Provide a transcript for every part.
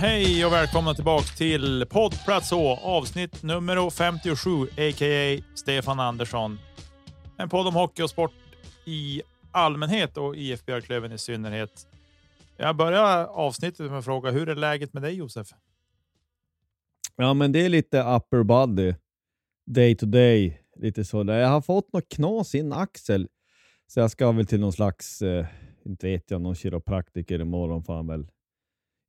Hej och välkomna tillbaka till poddplats H, avsnitt nummer 57, a.k.a. Stefan Andersson. En podd om hockey och sport i allmänhet och IF Björklöven i synnerhet. Jag börjar avsnittet med att fråga, hur är läget med dig Josef? Ja, men det är lite upper body, day to day, lite sådär. Jag har fått något knas i en axel, så jag ska väl till någon slags, eh, inte vet jag, någon kiropraktiker imorgon får han väl.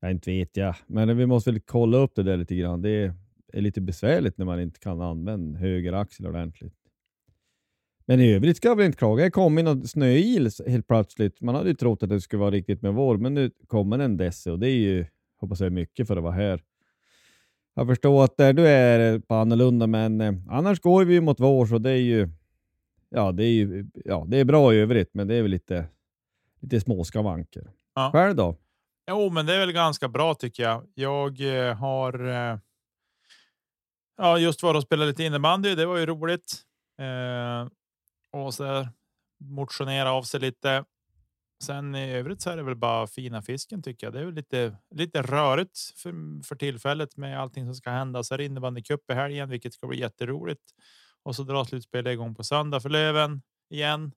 Ja, inte vet jag, men vi måste väl kolla upp det där lite grann. Det är, lite besvärligt när man inte kan använda höger axel ordentligt. Men i övrigt ska jag väl inte klaga. Jag kom in och snöil helt plötsligt. Man hade ju trott att det skulle vara riktigt med vår, men nu kommer en desse och det är ju, hoppas jag, mycket för att vara här. Jag förstår att där du är på annorlunda, men eh, annars går vi mot vår, så det är ju, ja, det är ju, ja, det är bra i övrigt, men det är väl lite, lite småskavanker. Ja. Själv då? Jo, men det är väl ganska bra tycker jag. Jag eh, har eh, ja, just varit och spelat lite innebandy. Det var ju roligt. Eh, och så motionera av sig lite. Sen i övrigt så är det väl bara fina fisken tycker jag. Det är väl lite, lite rörigt för, för tillfället med allting som ska hända. Så är det innebandycup i helgen, vilket ska bli jätteroligt. Och så drar slutspelet igång på söndag för Löven igen.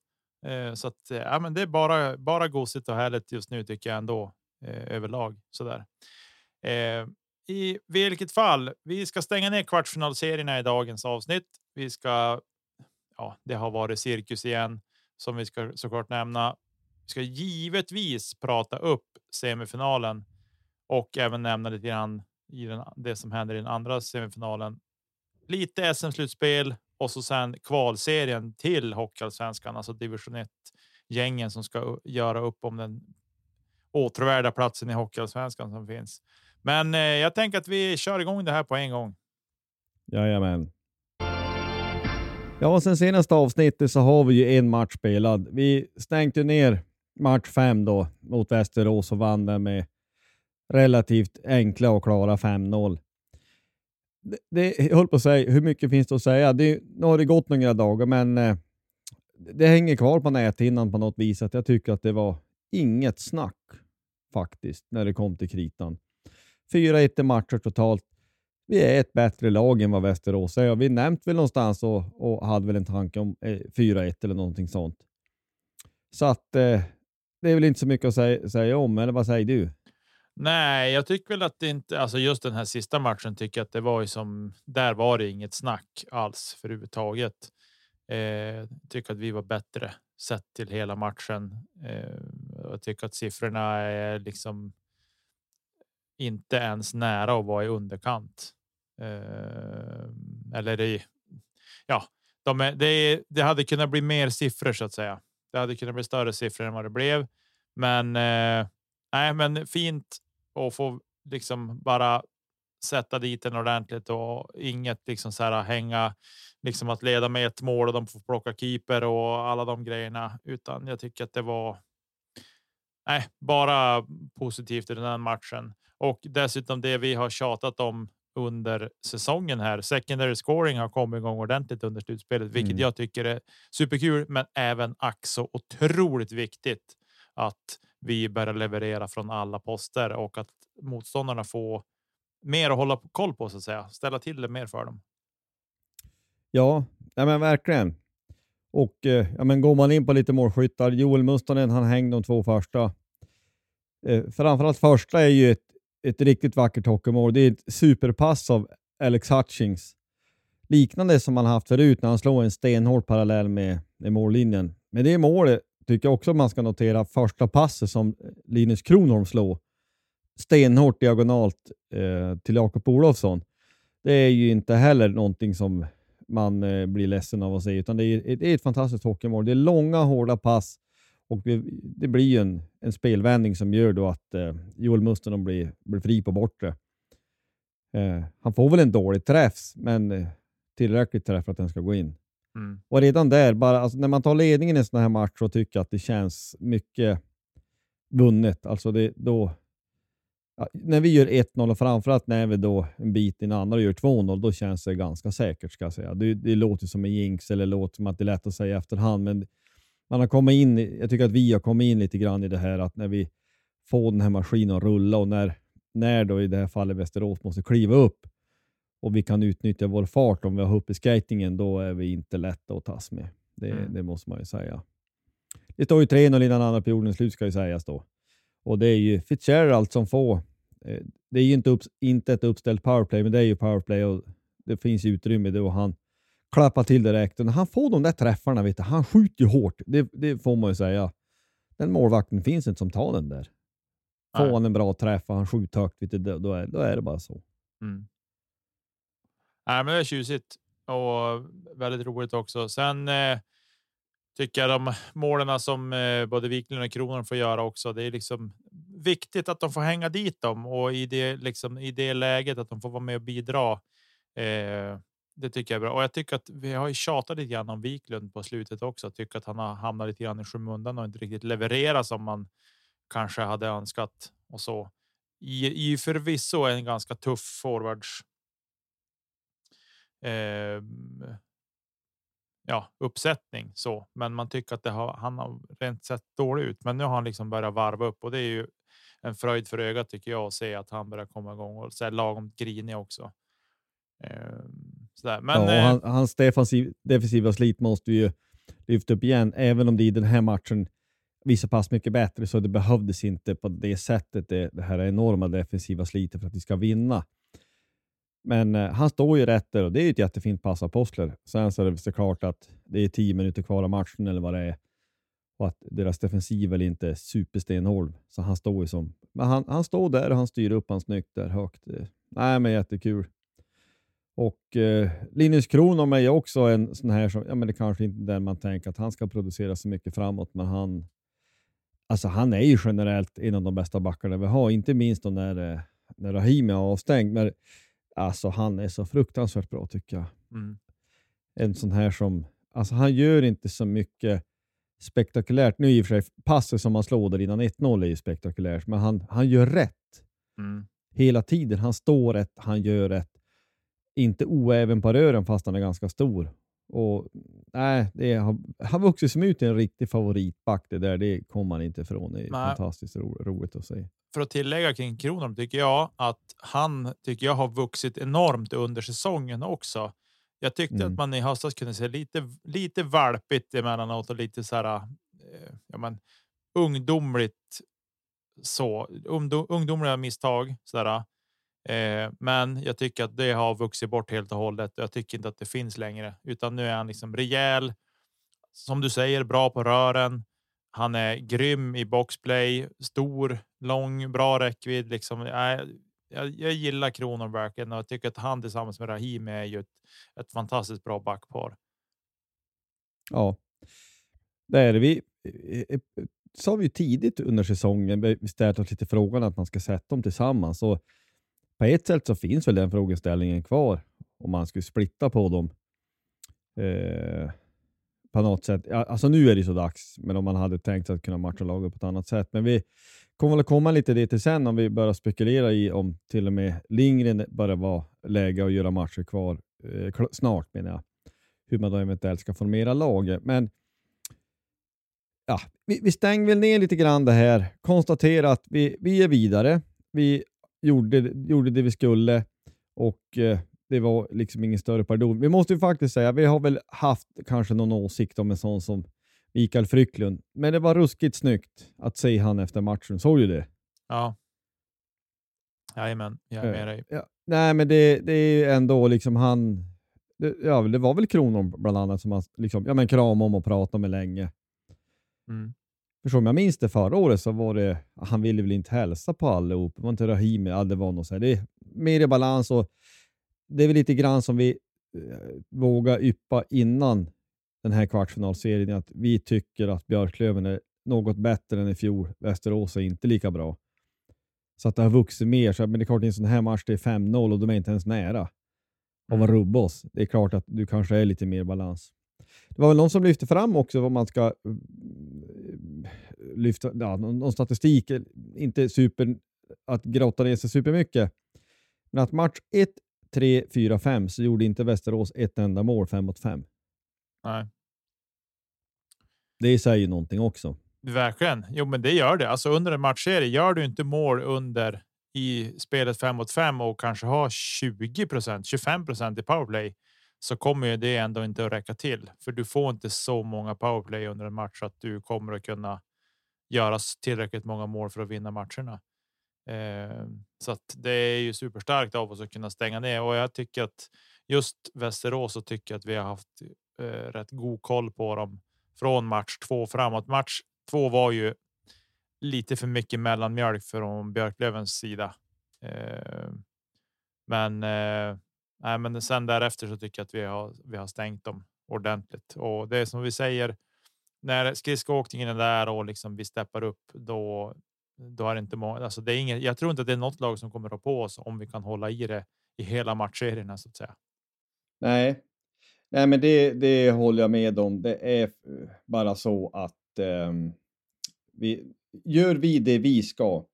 Eh, så att ja, men det är bara, bara gosigt och härligt just nu tycker jag ändå Eh, överlag så där. Eh, I vilket fall, vi ska stänga ner kvartsfinalserierna i dagens avsnitt. Vi ska. Ja, det har varit cirkus igen som vi ska såklart nämna. Vi ska givetvis prata upp semifinalen och även nämna lite grann i den, det som händer i den andra semifinalen. Lite SM-slutspel och så sen kvalserien till Hockeyallsvenskan, alltså division 1 gängen som ska göra upp om den åtråvärda platsen i Hockeyallsvenskan som finns. Men eh, jag tänker att vi kör igång det här på en gång. Jajamän. Ja, sen senaste avsnittet så har vi ju en match spelad. Vi stängde ner match fem då mot Västerås och vann den med relativt enkla och klara 5-0. Det, det, jag höll på att säga, hur mycket finns det att säga? Det, nu har det gått några dagar, men eh, det hänger kvar på näthinnan på något vis att jag tycker att det var inget snack faktiskt när det kom till kritan. 4-1 i matcher totalt. Vi är ett bättre lag än vad Västerås är. Vi nämnt väl någonstans och, och hade väl en tanke om eh, 4-1 eller någonting sånt. Så att eh, det är väl inte så mycket att säga, säga om, eller vad säger du? Nej, jag tycker väl att det inte, alltså just den här sista matchen tycker jag att det var ju som, där var det inget snack alls för överhuvudtaget. Eh, tycker att vi var bättre sett till hela matchen. Eh, jag tycker att siffrorna är liksom inte ens nära att vara i underkant. Eh, eller det, ja, de är, det, det hade kunnat bli mer siffror så att säga. Det hade kunnat bli större siffror än vad det blev, men eh, nej, men fint att få liksom bara sätta dit den ordentligt och inget liksom så här hänga liksom att leda med ett mål och de får plocka keeper och alla de grejerna, utan jag tycker att det var. Nej, bara positivt i den här matchen och dessutom det vi har tjatat om under säsongen här. Secondary scoring har kommit igång ordentligt under slutspelet, vilket Mm. jag tycker är superkul, men även ack så otroligt viktigt att vi börjar leverera från alla poster och att motståndarna får mer att hålla koll på så att säga. Ställa till det mer för dem. Ja, ja men verkligen. Och eh, ja, men går man in på lite målskyttar, Joel Mustonen, han hängde de två första. Eh, framförallt första är ju ett, ett riktigt vackert hockeymål. Det är ett superpass av Alex Hutchings. Liknande som han haft förut när han slår en stenhård parallell med, med mållinjen. Men det målet tycker jag också man ska notera första passet som Linus Kronholm slår. Stenhårt diagonalt eh, till Jakob Olofsson. Det är ju inte heller någonting som man eh, blir ledsen av att se, utan det är, det är ett fantastiskt hockeymål. Det är långa, hårda pass och det, blir en, en spelvändning som gör då att eh, Joel Mustonen blir, blir fri på bortre. Eh, han får väl en dålig träff, men tillräckligt träff för att den ska gå in. Mm. Och redan där, bara, alltså, när man tar ledningen i en sån här match och tycker att det känns mycket vunnet, alltså det, då, ja, när vi gör 1-0 och framförallt när vi då en bit in andra och gör 2-0, då känns det ganska säkert ska jag säga. Det, det låter som en jinx eller låter som att det är lätt att säga i efterhand, men man har kommit in, jag tycker att vi har kommit in lite grann i det här att när vi får den här maskinen att rulla och när, när då i det här fallet Västerås måste kliva upp och vi kan utnyttja vår fart om vi har uppe i skatingen, då är vi inte lätta att tas med. Det, Mm. det måste man ju säga. Det står ju 3-0 innan andra perioden slut ska ju sägas då. Och det är ju Fitzgerald som får, eh, det är ju inte, upp, inte ett uppställt powerplay, men det är ju powerplay och det finns utrymme då och han klappar till direkt. Och när han får de där träffarna, vet du, han skjuter ju hårt. Det, det får man ju säga. Den målvakten finns inte som tar den där. Får han en bra träff och han skjuter högt, vet du, då, då, är, då är det bara så. Mm. Nej, men det är tjusigt och väldigt roligt också. Sen eh, tycker jag de målen som eh, både Wiklund och Kronan får göra också. Det är liksom viktigt att de får hänga dit dem och i det liksom i det läget att de får vara med och bidra. Eh, det tycker jag är bra och jag tycker att vi har ju tjatat lite grann om Wiklund på slutet också. Tycker att han har hamnat lite grann i skymundan och inte riktigt leverera som man kanske hade önskat och så. I, i förvisso en ganska tuff forwards eh, ja, uppsättning så, men man tycker att det har, han har rent sett dålig ut. Men nu har han liksom börjat varva upp och det är ju en fröjd för ögat tycker jag att se att han börjar komma igång och så här lagom grinig också. Eh, sådär. Men ja, eh, han, hans defensiv, defensiva slit måste ju lyfta upp igen, även om det i den här matchen visar pass mycket bättre, så det behövdes inte på det sättet, det, det här enorma defensiva slitet för att vi ska vinna. Men eh, han står ju rätt där och det är ju ett jättefint pass av Postler. Sen så är det såklart att det är tio minuter kvar av matchen eller vad det är och att deras defensiv väl inte är superstenhård. Så han står ju som... Men han, han står där och han styr upp han snyggt där högt. Eh, nej, men jättekul. Och eh, Linus Kronholm är ju också en sån här som, ja men det kanske inte är den man tänker att han ska producera så mycket framåt, men han, alltså han är ju generellt en av de bästa backarna vi har, inte minst då när, eh, när Rahimi är avstängd. Men alltså han är så fruktansvärt bra tycker jag. mm, En sån här som, alltså han gör inte så mycket spektakulärt. Nu i och för sig, passet som han slår där innan 1-0 är ju spektakulärt, men han, han gör rätt mm, hela tiden. Han står rätt, han gör rätt. Inte oäven på rören fast han är ganska stor. Och nej, det har, har vuxit som ut en riktig favoritback det där. Det kommer man inte ifrån. Det är Nej. fantastiskt ro, roligt att se. för att tillägga kring Kronom tycker jag att han tycker jag har vuxit enormt under säsongen också. Jag tyckte Mm. att man i höstas kunde se lite, lite valpigt emellanåt och lite så här, eh, ja, men, ungdomligt så ungdom, ungdomliga misstag sådär. Eh, men jag tycker att det har vuxit bort helt och hållet. Jag tycker inte att det finns längre, utan nu är han liksom rejäl. Som du säger, bra på rören. Han är grym i boxplay, stor, lång, bra räckvidd. Liksom. Jag, jag, jag gillar Kronor verkligen och jag tycker att han tillsammans med Rahimi är ju ett, ett fantastiskt bra backpar. Ja, det är det. Vi, eh, eh, sa vi ju tidigt under säsongen, vi ställde oss lite frågan att man ska sätta dem tillsammans. Och på ett sätt så finns väl den frågeställningen kvar om man skulle splitta på dem. Eh, på något sätt. Alltså nu är det så dags, men om man hade tänkt sig att kunna matcha laget på ett annat sätt. Men vi kommer väl komma lite dit till sen om vi börjar spekulera i om till och med Lindgren börjar vara läge att göra matcher kvar eh, snart menar jag. Hur man då eventuellt ska formera laget. Men ja, vi, vi stänger väl ner lite grann det här. Konstaterar att vi, vi är vidare. Vi gjorde, gjorde det vi skulle och eh, det var liksom ingen större pardon. Vi måste ju faktiskt säga, vi har väl haft kanske någon åsikt om en sån som Mikael Frycklund, men det var ruskigt snyggt att se han efter matchen. Såg du det? Ja. Jajamän, jag är med dig. Ja. Nej, men det, det är ändå liksom han... Det, ja, det var väl Kronon bland annat som han liksom, ja, men kramade om och pratade med länge. Mm. För som jag minns det förra året så var det, han ville väl inte hälsa på allihop. Det var inte Rahimi, ja, det var något så här. Det är mer i balans och det är väl lite grann som vi eh, vågar yppa innan den här kvartsfinalserien, att vi tycker att Björklöven är något bättre än i fjol. Västerås är inte lika bra. Så att det har vuxit mer. Så, men det är klart, i en sån här match det är 5-0 och de är inte ens nära. Om man rubbar oss. Det är klart att du kanske är lite mer balans. Det var väl någon som lyfte fram också vad man ska mm, lyfta, ja, någon, någon statistik, inte super, att grotta ner sig supermycket. Men att match 1, 3, 4, 5 så gjorde inte Västerås ett enda mål 5 mot 5. Nej. Det säger någonting också. Verkligen. Jo, men det gör det. Alltså under en matchserie gör du inte mål under i spelet 5 mot 5 och kanske har 20% 25% i powerplay så kommer ju det ändå inte att räcka till för du får inte så många powerplay under en match att du kommer att kunna göra tillräckligt många mål för att vinna matcherna. Eh, så att det är ju superstarkt av oss att kunna stänga ner och jag tycker att just Västerås så tycker jag att vi har haft eh, rätt god koll på dem från match två framåt. Match två var ju lite för mycket mellanmjölk från Björklövens sida. Eh, men eh, nej, men sen därefter så tycker jag att vi har. Vi har stängt dem ordentligt och det är som vi säger. När skridskoåkningen är där och liksom vi steppar upp, då då är det inte många. Alltså det är inget, Jag tror inte att det är något lag som kommer att på oss om vi kan hålla i det i hela matchserierna så att säga. Nej, nej, men det, det håller jag med om. Det är bara så att um, vi gör vi det vi ska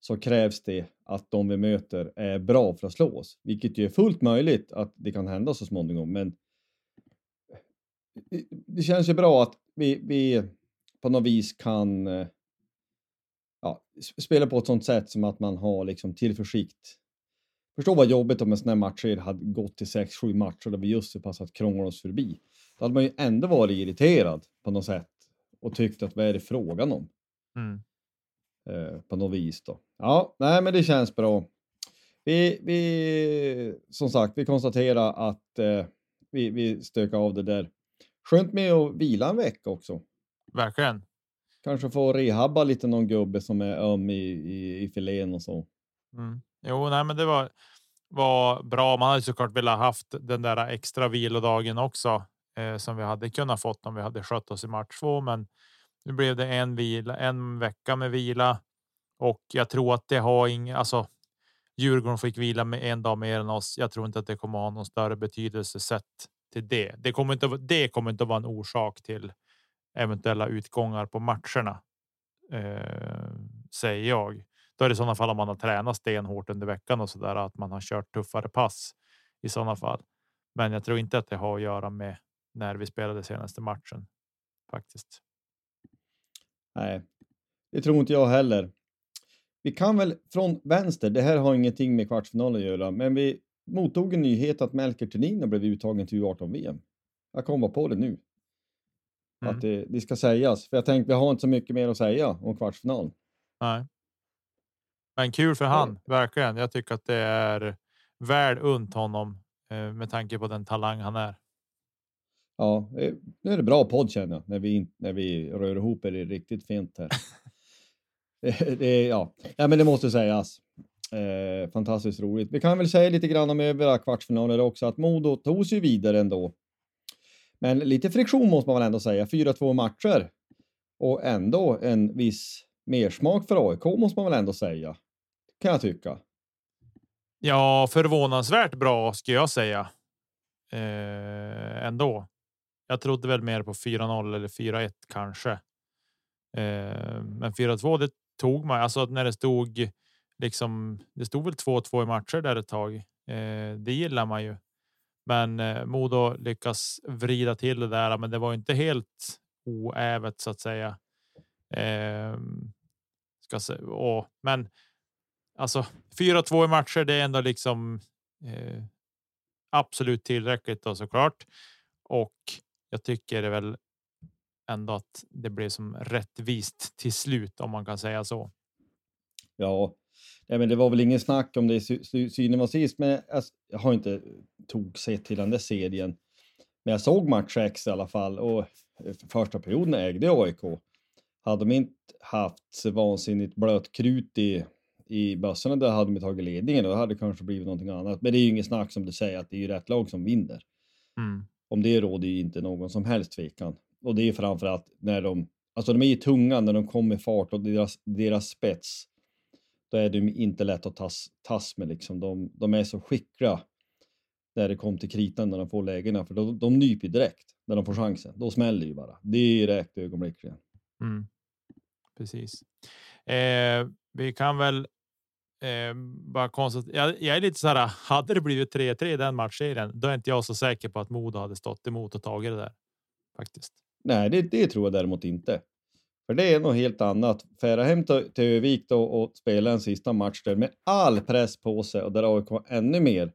så krävs det att de vi möter är bra för att slå oss, vilket ju är fullt möjligt att det kan hända så småningom. Men eh, det känns ju bra att vi, vi på något vis kan eh, ja, spela på ett sånt sätt som att man har liksom tillförsikt. Förstå vad jobbigt om en sån här match hade gått till 6-7 matcher där vi just så pass att krångla oss förbi. Då hade man ju ändå varit irriterad på något sätt och tyckt att vad är det frågan om? Mm. Eh, på något vis då. Ja, nej, men det känns bra. Vi, vi som sagt, vi konstaterar att eh, vi, vi stökar av det där. Skönt med att vila en vecka också. Verkligen. Kanske få rehabba lite någon gubbe som är öm i, i, i filén och så. Mm. Jo, nej, men det var, var bra. Man hade såklart velat haft den där extra vilodagen också eh, som vi hade kunnat fått om vi hade skött oss i match två. Men nu blev det en vila, en vecka med vila och jag tror att det har ingen, alltså Djurgården fick vila med en dag mer än oss. Jag tror inte att det kommer att ha någon större betydelse sett till det. Det kommer inte, det kommer inte att vara en orsak till eventuella utgångar på matcherna. Eh, säger jag. Då är det i sådana fall om man har tränat stenhårt under veckan och så där att man har kört tuffare pass i sådana fall. Men jag tror inte att det har att göra med när vi spelade senaste matchen faktiskt. Nej, det tror inte jag heller. Vi kan väl från vänster, det här har ingenting med kvartsfinalen att göra, men vi mottog en nyhet att Melker Thelin blev uttagen till U18-VM. Jag kommer på det nu. Mm. Att det, det, ska sägas, för jag tänkte vi har inte så mycket mer att säga om kvartsfinal. Nej. Men kul för han, verkligen. Jag tycker att det är väl unt honom eh, med tanke på den talang han är. Ja, eh, nu är det bra podd känner jag när vi, när vi rör ihop det riktigt fint här. det, det, ja. ja, men det måste sägas. Eh, fantastiskt roligt. Vi kan väl säga lite grann om övriga kvartsfinaler också, att Modo tog sig vidare ändå. Men lite friktion måste man väl ändå säga. 4-2 matcher. Och ändå en viss mersmak för AIK måste man väl ändå säga. Kan jag tycka. Ja, förvånansvärt bra ska jag säga. Eh, ändå. Jag trodde väl mer på 4-0 eller 4-1 kanske. Eh, men 4-2 det tog man alltså när det stod liksom. Det stod väl 2-2 i matcher där ett tag. Eh, det gillar man ju. Men eh, Modo lyckas vrida till det där. Men det var inte helt oävet så att säga. Eh, ska se, åh, men alltså 4-2 i matcher. Det är ändå liksom eh, absolut tillräckligt då såklart. Och jag tycker det väl ändå att det blev som rättvist till slut om man kan säga så. Ja, nej, men det var väl ingen snack om det i synen var sist, men jag, jag har inte tog sett till den där serien. Men jag såg match 6 i alla fall och eh, första perioden ägde AIK. Hade de inte haft så vansinnigt blött krut i, i bössorna, då hade de tagit ledningen och då hade det kanske blivit någonting annat. Men det är ju inget snack som du säger att det är ju rätt lag som vinner. Mm. Om det råder ju inte någon som helst tvekan. Och det är framförallt när de, alltså de är ju tunga när de kommer i fart och deras, deras spets. Då är de inte lätt att tas, tas med liksom. De, de är så skickliga när det kom till kritan när de får lägena, för de, de nyper direkt när de får chansen. Då smäller ju bara direkt ögonblickligen. Mm. Precis. Eh, vi kan väl eh, bara konstatera. Jag, jag, är lite så här. Hade det blivit 3-3 i den matchserien, då är inte jag så säker på att Modo hade stått emot och tagit det där faktiskt. Nej, det, det tror jag däremot inte. För det är något helt annat. Fära hem till, Övik då och spela en sista match där med all press på sig och där AIK ännu mer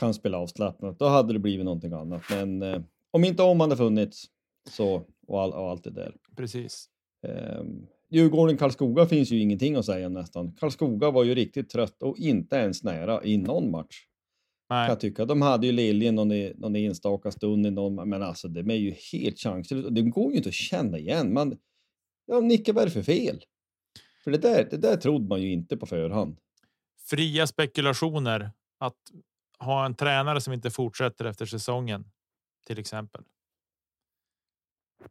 kan spela avslappnat. Då hade det blivit någonting annat. Men eh, om inte om hade funnits så och, all, och allt det där. Precis. Eh, Djurgården Karlskoga finns ju ingenting att säga nästan. Karlskoga var ju riktigt trött och inte ens nära i någon match. Nej. Kan jag tycka. De hade ju Liljen någon, någon enstaka stund i någon, men alltså det är ju helt chanslöst. Det går ju inte att känna igen. Man, ja, Nicke, vad är det för fel? För det där, det där trodde man ju inte på förhand. Fria spekulationer. Att ha en tränare som inte fortsätter efter säsongen. Till exempel.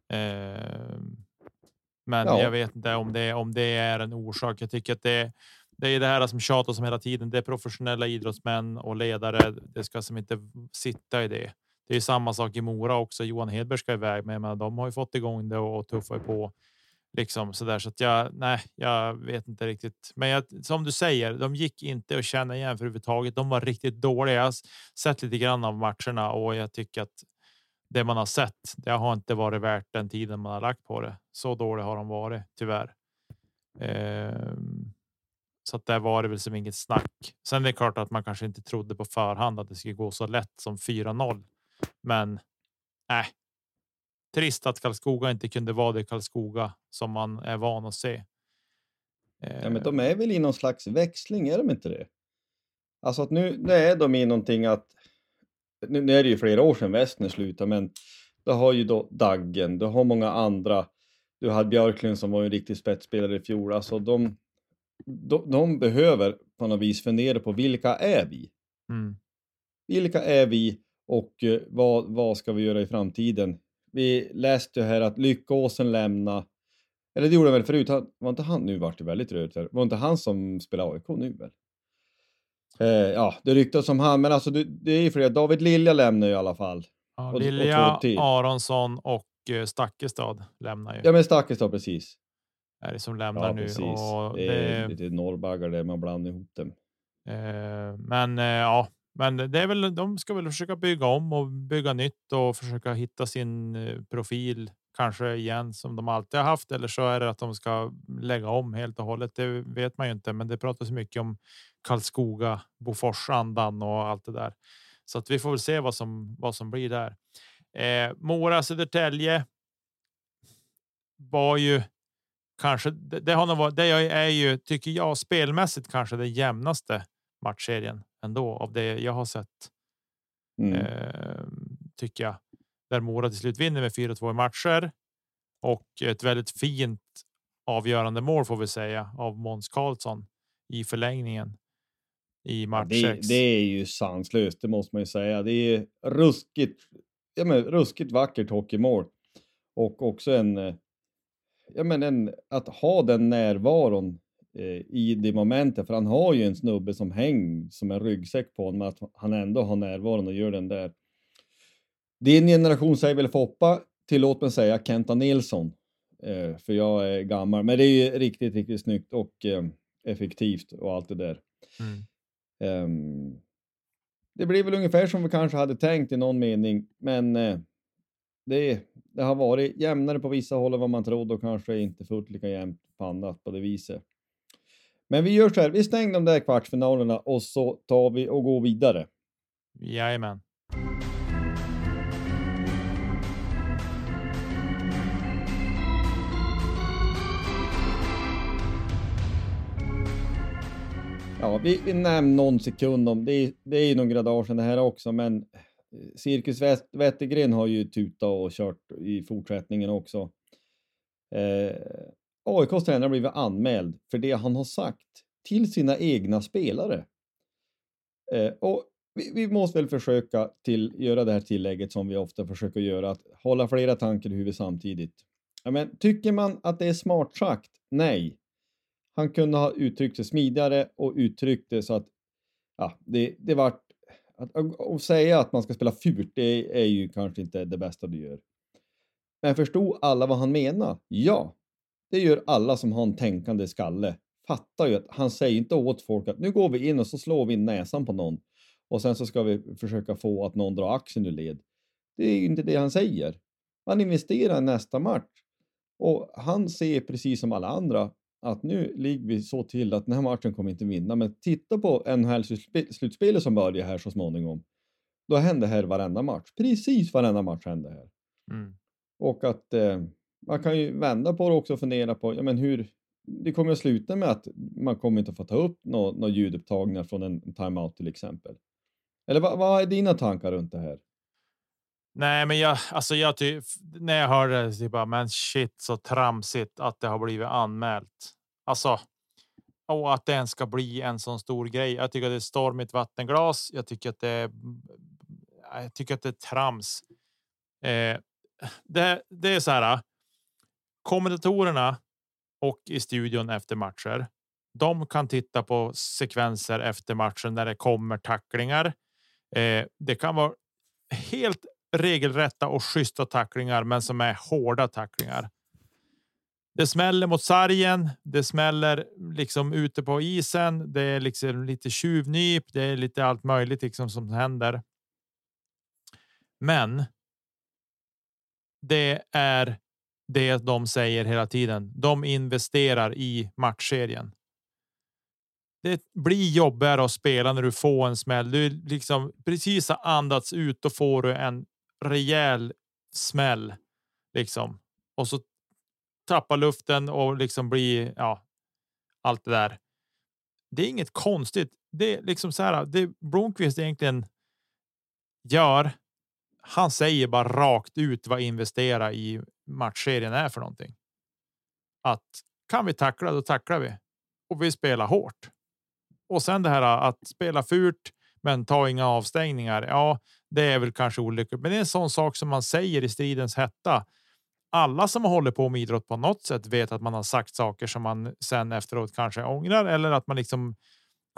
Eh, men ja. jag vet inte om det, om det är en orsak. Jag tycker att det, det är det här som tjatas om hela tiden. Det är professionella idrottsmän och ledare. Det ska som inte sitta i det. Det är samma sak i Mora också. Johan Hedberg ska iväg med, men de har ju fått igång det och tuffar på liksom så där så att jag. Nej, jag vet inte riktigt, men jag, som du säger, de gick inte att känna igen för överhuvudtaget. De var riktigt dåliga. Jag har sett lite grann av matcherna och jag tycker att det man har sett, det har inte varit värt den tiden man har lagt på det. Så dåliga har de varit tyvärr. Ehm, så att där var det väl som inget snack. Sen är det klart att man kanske inte trodde på förhand att det skulle gå så lätt som 4-0. Men nej, trist att Karlskoga inte kunde vara det Karlskoga som man är van att se. Ja, men de är väl i någon slags växling, är de inte det? Alltså att nu, nu är de i någonting att nu, nu är det ju flera år sedan Westner slutade, men du har ju då Daggen, du har många andra. Du hade Björklund som var en riktig spetsspelare i fjol. Alltså de, de, de behöver på något vis fundera på vilka är vi? Mm. Vilka är vi och uh, vad, vad ska vi göra i framtiden? Vi läste ju här att Lyckåsen lämna eller det gjorde han väl förut, han, var inte han, nu vart det väldigt rörigt här, var inte han som spelar AIK nu väl? Eh, ja, det ryktas om han, men alltså det, det är ju fler. David Lilja lämnar ju i alla fall. Ja, och, Lilja, och Aronsson och uh, Stakkestad lämnar ju. Ja, men Stakkestad precis. Är det som lämnar ja, nu. Och det, är lite norrbaggar där man blandar ihop dem. Eh, men eh, ja, men det är väl. De ska väl försöka bygga om och bygga nytt och försöka hitta sin eh, profil kanske igen som de alltid har haft. Eller så är det att de ska lägga om helt och hållet. Det vet man ju inte, men det pratas mycket om Karlskoga, Bofors andan och allt det där. Så att vi får väl se vad som vad som blir där. Eh, Mora Södertälje. Var ju kanske det, det har nog varit. Det är ju tycker jag spelmässigt kanske det jämnaste matchserien ändå av det jag har sett. Mm. Eh, tycker jag där Mora till slut vinner med 4-2 matcher och ett väldigt fint avgörande mål får vi säga av Måns Karlsson i förlängningen i match ja, det, det, är ju sanslöst, det måste man ju säga. Det är ruskigt, ja, men ruskigt vackert hockeymål och också en. Eh, ja, men en, att ha den närvaron i det momentet, för han har ju en snubbe som häng som en ryggsäck på honom, att han ändå har närvaron och gör den där. Din generation säger väl Foppa, tillåt mig säga Kenta Nilsson, eh, för jag är gammal, men det är ju riktigt, riktigt snyggt och eh, effektivt och allt det där. Mm. Ehm, det blir väl ungefär som vi kanske hade tänkt i någon mening, men eh, det, det har varit jämnare på vissa håll än vad man trodde och kanske inte fullt lika jämnt på annat på det viset. Men vi gör så här, vi stänger de där kvartsfinalerna och så tar vi och går vidare. Jajamän. Ja, vi, vi nämner någon sekund om det. Det är ju några dagar sedan det här också, men eh, Cirkus Wet- Wettergren har ju tutat och kört i fortsättningen också. Eh, AIKs tränare har blivit anmäld för det han har sagt till sina egna spelare. Eh, och vi, vi måste väl försöka till, göra det här tillägget som vi ofta försöker göra, att hålla flera tankar i huvudet samtidigt. Ja, men, tycker man att det är smart sagt? Nej. Han kunde ha uttryckt sig smidigare och uttryckt det så att ja, det, det vart... Att, att, att säga att man ska spela fult, det är ju kanske inte det bästa du gör. Men förstod alla vad han menar? Ja, det gör alla som har en tänkande skalle. Fattar ju att han säger inte åt folk att nu går vi in och så slår vi in näsan på någon och sen så ska vi försöka få att någon drar axeln ur led. Det är ju inte det han säger. Han investerar i nästa match och han ser precis som alla andra att nu ligger vi så till att den här matchen kommer inte vinna. Men titta på NHL-slutspelet som börjar här så småningom. Då händer här varenda match. Precis varenda match händer här. Mm. Och att eh, man kan ju vända på det också och fundera på ja, men hur det kommer att sluta med att man kommer inte att få ta upp några nå ljudupptagningar från en timeout till exempel. Eller vad, vad är dina tankar runt det här? Nej, men jag, alltså jag ty, när jag hörde det, typ bara, men shit så tramsigt att det har blivit anmält. Alltså, och att det ens ska bli en sån stor grej. Jag tycker att det är stormigt vattenglas. Jag tycker att det är. Jag tycker att det är trams. Eh, det, det är så här. Kommentatorerna och i studion efter matcher. De kan titta på sekvenser efter matchen när det kommer tacklingar. Eh, det kan vara helt regelrätta och schyssta tacklingar, men som är hårda tacklingar. Det smäller mot sargen. Det smäller liksom ute på isen. Det är liksom lite tjuvnyp. Det är lite allt möjligt liksom som händer. Men. Det är det de säger hela tiden. De investerar i matchserien. Det blir jobbigare att spela när du får en smäll. Du liksom precis har andats ut och får du en rejäl smäll liksom och så tappar luften och liksom blir ja. Allt det där. Det är inget konstigt. Det är liksom så här. Det Blomqvist egentligen. Gör. Han säger bara rakt ut vad investera i matchserien är för någonting. Att kan vi tackla, då tacklar vi och vi spelar hårt. Och sen det här äh, att spela fult, men ta inga avstängningar. Ja, det är väl kanske olyckligt, men det är en sån sak som man säger i stridens hetta. Alla som håller på med idrott på något sätt vet att man har sagt saker som man sen efteråt kanske ångrar eller att man liksom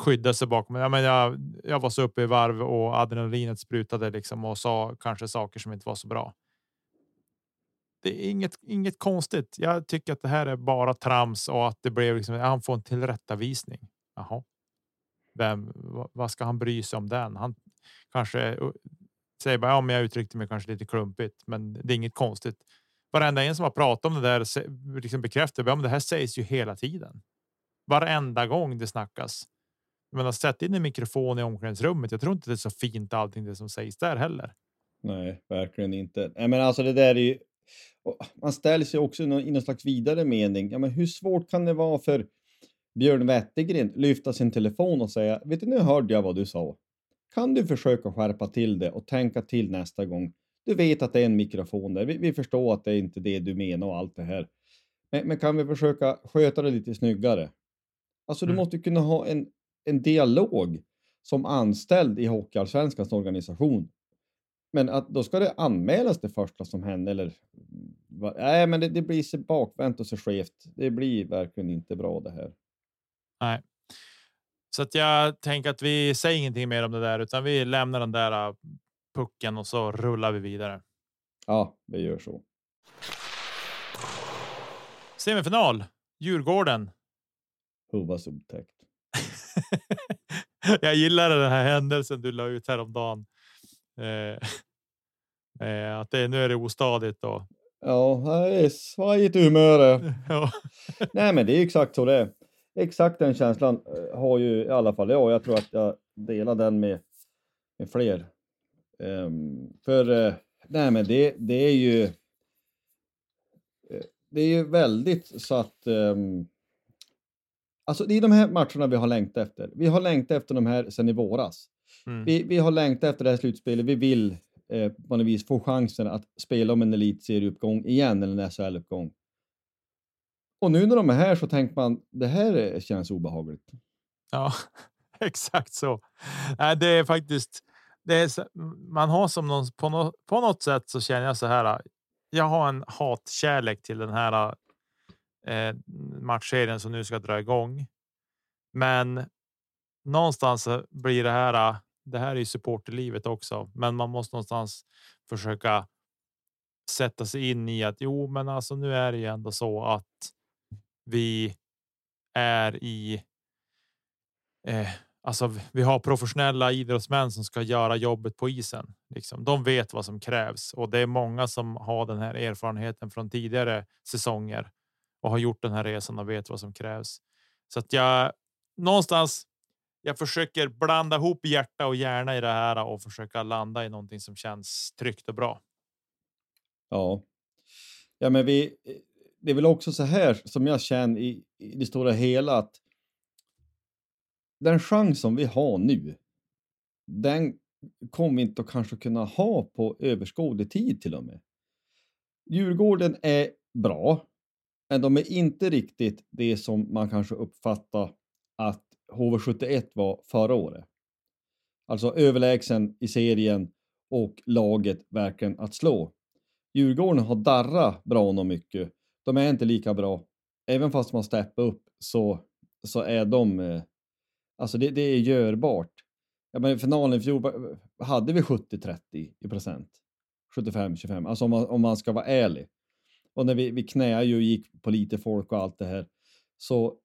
skyddar sig bakom. Ja, men jag, jag var så uppe i varv och adrenalinet sprutade liksom och sa kanske saker som inte var så bra. Det är inget, inget konstigt. Jag tycker att det här är bara trams och att det blev liksom. Han får en tillrättavisning. Jaha. Vem? Vad ska han bry sig om den? Han kanske säger bara ja, jag uttryckte mig kanske lite klumpigt, men det är inget konstigt. Varenda en som har pratat om det där liksom bekräftar att det här sägs ju hela tiden. Varenda gång det snackas. Men att sätta in en mikrofon i omklädningsrummet. Jag tror inte det är så fint allting det som sägs där heller. Nej, verkligen inte. Nej, men alltså det där är ju. Man ställer sig också i någon slags vidare mening. Ja, men hur svårt kan det vara för Björn Wettergren lyfta sin telefon och säga, vet du nu hörde jag vad du sa. Kan du försöka skärpa till det och tänka till nästa gång? Du vet att det är en mikrofon där. Vi, vi förstår att det är inte det du menar och allt det här. Men, men kan vi försöka sköta det lite snyggare? Alltså, du Mm. måste kunna ha en, en dialog som anställd i Hockeyallsvenskans organisation. Men att då ska det anmälas det första som händer eller va- Nej, men det, det blir så bakvänt och så skevt. Det blir verkligen inte bra det här. Nej. Så att jag tänker att vi säger ingenting mer om det där, utan vi lämnar den där äh, pucken och så rullar vi vidare. Ja, vi gör så. Semifinal Djurgården. Huvas otäckt. jag gillar den här händelsen du la ut häromdagen. Eh, eh, att det, nu är det ostadigt och Ja, det är svajigt humör. ja, Nej, men det är exakt så det är. Exakt den känslan eh, har ju i alla fall jag. Jag tror att jag delar den med, med fler. Ehm, för eh, nej, men det, det är ju. Det är ju väldigt så att. Um, alltså, det är de här matcherna vi har längtat efter. Vi har längtat efter de här sedan i våras. Mm, Vi, vi har längtat efter det här slutspelet. Vi vill eh, på något vis få chansen att spela om en elitserieuppgång igen eller en SHL-uppgång. Och nu när de är här så tänker man det här är- känns obehagligt. ja, exakt så. Det är faktiskt. Det är, man har som någon på, nå, på något sätt så känner jag så här. Jag har en hatkärlek till den här eh, matchserien som nu ska dra igång. Men någonstans blir det här. Det här är ju supporterlivet också, men man måste någonstans försöka sätta sig in i att jo, men alltså nu är det ju ändå så att vi är i. Eh, alltså, vi- vi har professionella idrottsmän som ska göra jobbet på isen. Liksom. De vet vad som krävs och det är många som har den här erfarenheten från tidigare säsonger och har gjort den här resan och vet vad som krävs. Så att jag någonstans. Jag försöker blanda ihop hjärta och hjärna i det här och försöka landa i någonting som känns tryggt och bra. Ja. Ja, men vi. Det är väl också så här som jag känner i, i det stora hela att. Den chans som vi har nu. Den kommer vi inte att kanske kunna ha på överskådlig tid till och med. Djurgården är bra, men de är inte riktigt det som man kanske uppfattar att HV71 var förra året. Alltså överlägsen i serien och laget verkligen att slå. Djurgården har darrat bra nog mycket. De är inte lika bra. Även fast man steppar upp så, så är de... Eh, alltså det, det är görbart. Ja, men finalen i fjol hade vi 70-30 i procent. 75-25, alltså om man, om man ska vara ärlig. Och när vi, vi knäade ju och gick på lite folk och allt det här så,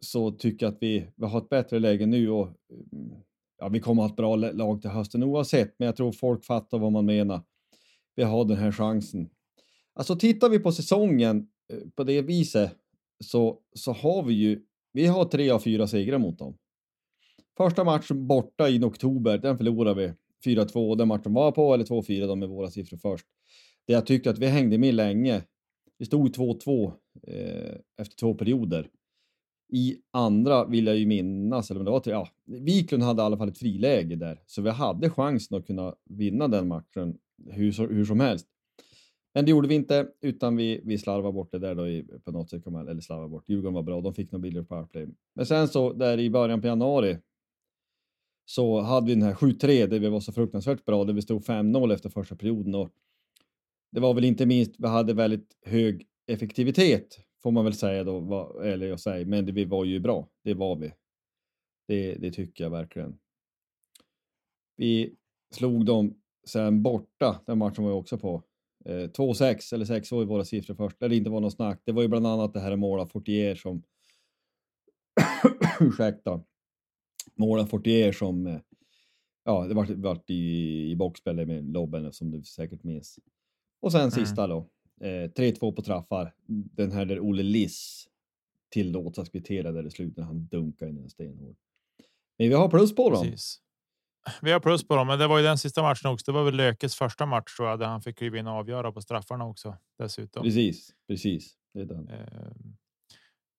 så tycker jag att vi, vi har ett bättre läge nu och mm, ja, vi kommer att ha ett bra lag till hösten oavsett, men jag tror folk fattar vad man menar. Vi har den här chansen. Alltså tittar vi på säsongen eh, på det viset så, så har vi ju, vi har tre av fyra segrar mot dem. Första matchen borta i oktober, den förlorade vi 4-2. Den matchen var på, eller 2-4 de med våra siffror först. Det jag tyckte att vi hängde med länge. Vi stod 2-2 eh, efter två perioder. I andra vill jag ju minnas, eller om det var till, ja, Wiklund hade i alla fall ett friläge där, så vi hade chansen att kunna vinna den matchen hur, hur som helst. Men det gjorde vi inte, utan vi, vi slarvade bort det där då i, på något sätt, man- eller slarvade bort. Djurgården var bra, de fick nog billigare på powerplay. Men sen så där i början på januari så hade vi den här 7-3 där vi var så fruktansvärt bra, där vi stod 5-0 efter första perioden och det var väl inte minst, vi hade väldigt hög effektivitet får man väl säga då, va- eller jag säger, men det, vi var ju bra. Det var vi. Det, det tycker jag verkligen. Vi slog dem sen borta, den matchen var jag också på. Eh, 2-6 eller 6 var ju våra siffror först, där det inte var något snack. Det var ju bland annat det här mål av Fortier som ursäkta, mål av Fortier som eh, ja, det vart vart i, i boxspel med lobben som du säkert minns. Och sen sista då, eh, 3-2 på traffar. Den här där Olle Liss tillåts att kvittera där i slutet när han dunkar in en stenhård. Men vi har plus på dem. Precis. Vi har plus på dem, men det var ju den sista matchen också. Det var väl Lökes första match tror jag, där han fick kliva in och avgöra på straffarna också dessutom. Precis, precis. Det är den. Eh,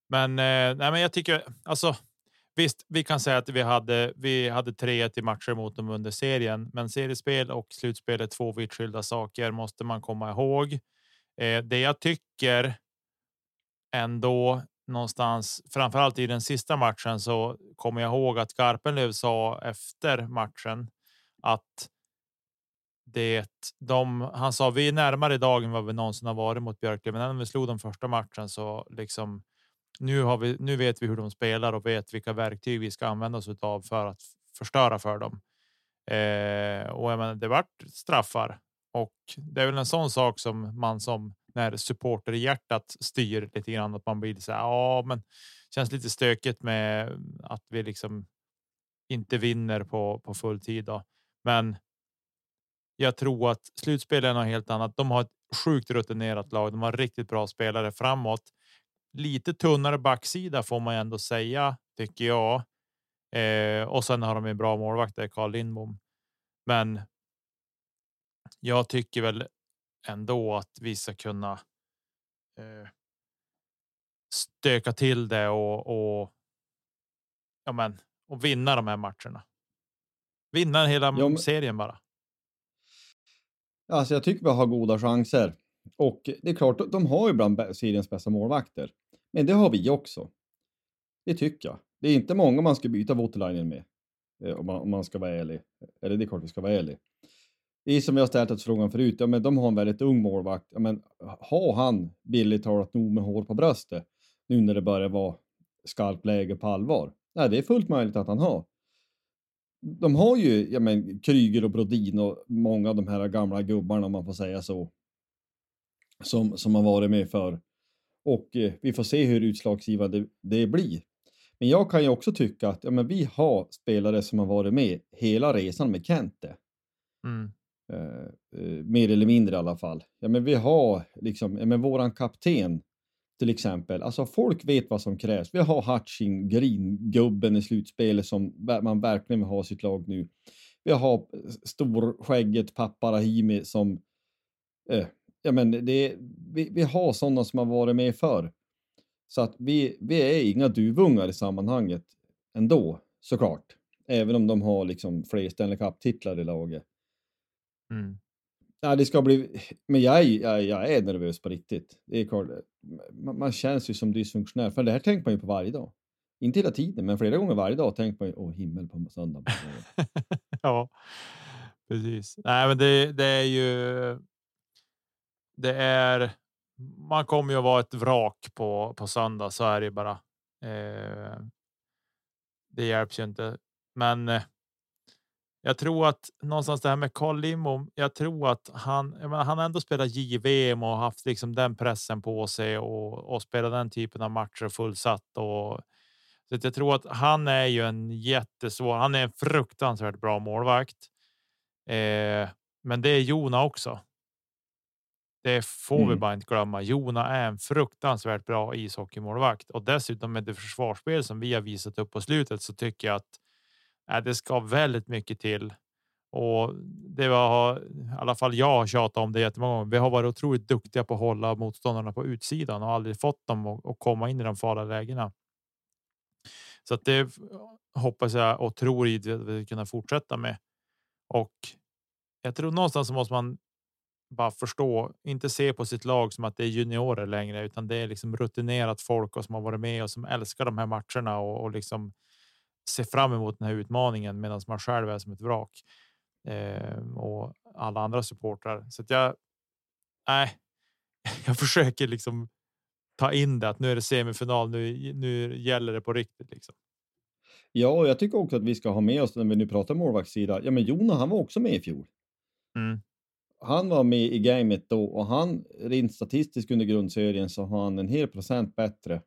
Men, eh, nej, men jag tycker alltså. Visst, vi kan säga att vi hade. Vi hade 3-1 i matcher mot dem under serien, men seriespel och slutspel är två vitt skilda saker måste man komma ihåg. Eh, det jag tycker. Ändå någonstans, framförallt i den sista matchen så kommer jag ihåg att Garpenlöv sa efter matchen att det de, han sa vi är närmare idag än vad vi någonsin har varit mot Björklöven. När vi slog den första matchen så liksom nu har vi. Nu vet vi hur de spelar och vet vilka verktyg vi ska använda oss av för att förstöra för dem. Eh, och jag menar, det vart straffar och det är väl en sån sak som man som när supporter i hjärtat styr lite grann att man blir så här. Ja, men känns lite stökigt med att vi liksom inte vinner på på full tid. Då. Men. Jag tror att slutspelen är något helt annat. De har ett sjukt rutinerat lag. De har riktigt bra spelare framåt. Lite tunnare backsida får man ändå säga tycker jag. Eh, och sen har de en bra målvakt där Carl Lindbom. Men. Jag tycker väl ändå att vi ska kunna. Eh, stöka till det och. och ja, men och vinna de här matcherna. Vinna hela ja, men... serien bara. Alltså jag tycker vi har goda chanser och det är klart, de har ju bland seriens bästa målvakter. Men det har vi också. Det tycker jag. Det är inte många man ska byta Voutilainen med. Eh, om man, om man ska vara ärlig. Eller det är klart vi ska vara ärlig. Det är som jag har ställt oss frågan förut. Ja, men de har en väldigt ung målvakt. Ja, men har han billigt talat nog med hår på bröstet nu när det börjar vara skarpt läge på allvar? Nej, det är fullt möjligt att han har. De har ju ja, men, Kryger och Brodin och många av de här gamla gubbarna om man får säga så. Som, som har varit med för och eh, vi får se hur utslagsgivande det blir. Men jag kan ju också tycka att ja, men vi har spelare som har varit med hela resan med Kente. Mm. Eh, eh, mer eller mindre i alla fall. Ja, men vi har liksom, ja, men våran kapten till exempel. Alltså folk vet vad som krävs. Vi har Hutching, Green-gubben i slutspelet som man verkligen vill ha sitt lag nu. Vi har eh, storskägget pappa Rahimi som eh, ja, men det, vi, vi har sådana som har varit med förr. Så att vi, vi är inga duvungar i sammanhanget ändå, såklart. Även om de har liksom fler Stanley Cup-titlar i laget. Mm. Ja, det ska bli... Men jag jag, jag är nervös på riktigt. Det är klart. Man, man känns ju som dysfunktionell. För det här tänker man ju på varje dag. Inte hela tiden, men flera gånger varje dag tänker man ju åh himmel på söndag. ja, precis. Nej, men det, det är ju det är. Man kommer ju att vara ett vrak på på söndag. Så är det bara. Eh, det hjälps ju inte, men. Jag tror att någonstans det här med Carl Lindbom. Jag tror att han, menar, han ändå spelat JVM och haft liksom den pressen på sig och, och spela den typen av matcher fullsatt och så jag tror att han är ju en jättesvår. Han är en fruktansvärt bra målvakt. Eh, men det är Jona också. Det får mm. vi bara inte glömma. Jona är en fruktansvärt bra ishockeymålvakt och dessutom med det försvarsspel som vi har visat upp på slutet så tycker jag att Äh, det ska väldigt mycket till. Och det var i alla fall jag har tjatat om det jättemånga gånger. Vi har varit otroligt duktiga på att hålla motståndarna på utsidan och aldrig fått dem att komma in i de farliga lägena. Så att det hoppas jag och tror i att vi kunna fortsätta med. Och jag tror någonstans så måste man bara förstå, inte se på sitt lag som att det är juniorer längre, utan det är liksom rutinerat folk och som har varit med och som älskar de här matcherna och, och liksom ser fram emot den här utmaningen medan man själv är som ett vrak eh, och alla andra supportrar. Så att jag. Nej, jag försöker liksom ta in det att nu är det semifinal. Nu, nu gäller det på riktigt. Liksom. Ja, jag tycker också att vi ska ha med oss när vi nu pratar målvaktssida. Ja, men Jona, han var också med i fjol. Mm han var med i gamet då och han rent statistiskt under grundserien så har han en hel procent bättre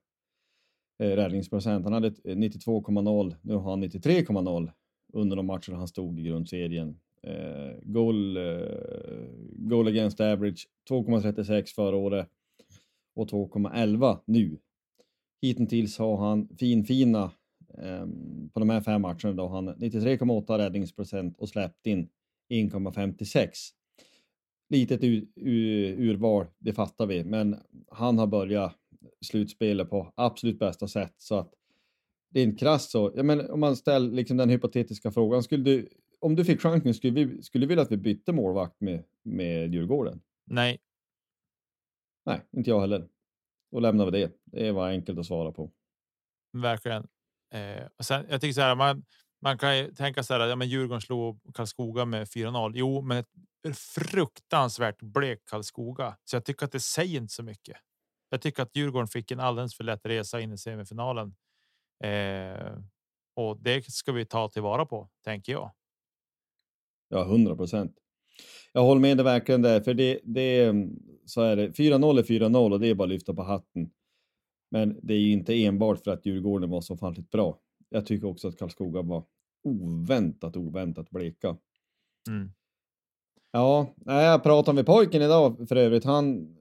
Eh, räddningsprocent. Han hade 92,0. Eh, nu har han 93,0 under de matcher han stod i grundserien. Eh, goal, eh, goal against average 2,36 förra året och 2,11 nu. Hittills har han finfina eh, på de här fem matcherna då han 93,8 räddningsprocent och släppt in 1,56 litet ur, ur, urval, det fattar vi, men han har börjat slutspelet på absolut bästa sätt så att det är inte krasst så. Ja, men om man ställer liksom den hypotetiska frågan, skulle du, om du fick chansen, skulle vi, skulle du vilja att vi bytte målvakt med, med Djurgården? Nej. Nej, inte jag heller. Då lämnar vi det. Det var enkelt att svara på. Verkligen. Eh, och sen, jag tycker så här, man, man kan ju tänka så här. Ja, men Djurgården slog Karlskoga med 4-0. Jo, men ett fruktansvärt blek Karlskoga, så jag tycker att det säger inte så mycket. Jag tycker att Djurgården fick en alldeles för lätt resa in i semifinalen. Eh, och det ska vi ta tillvara på, tänker jag. Ja, 100 procent. Jag håller med dig verkligen där, för det, det så är det. 4-0 är 4-0 och det är bara att lyfta på hatten. Men det är ju inte enbart för att Djurgården var så fanligt bra. Jag tycker också att Karlskoga var oväntat, oväntat bleka. Mm. Ja, jag pratade med pojken idag för övrigt. Han,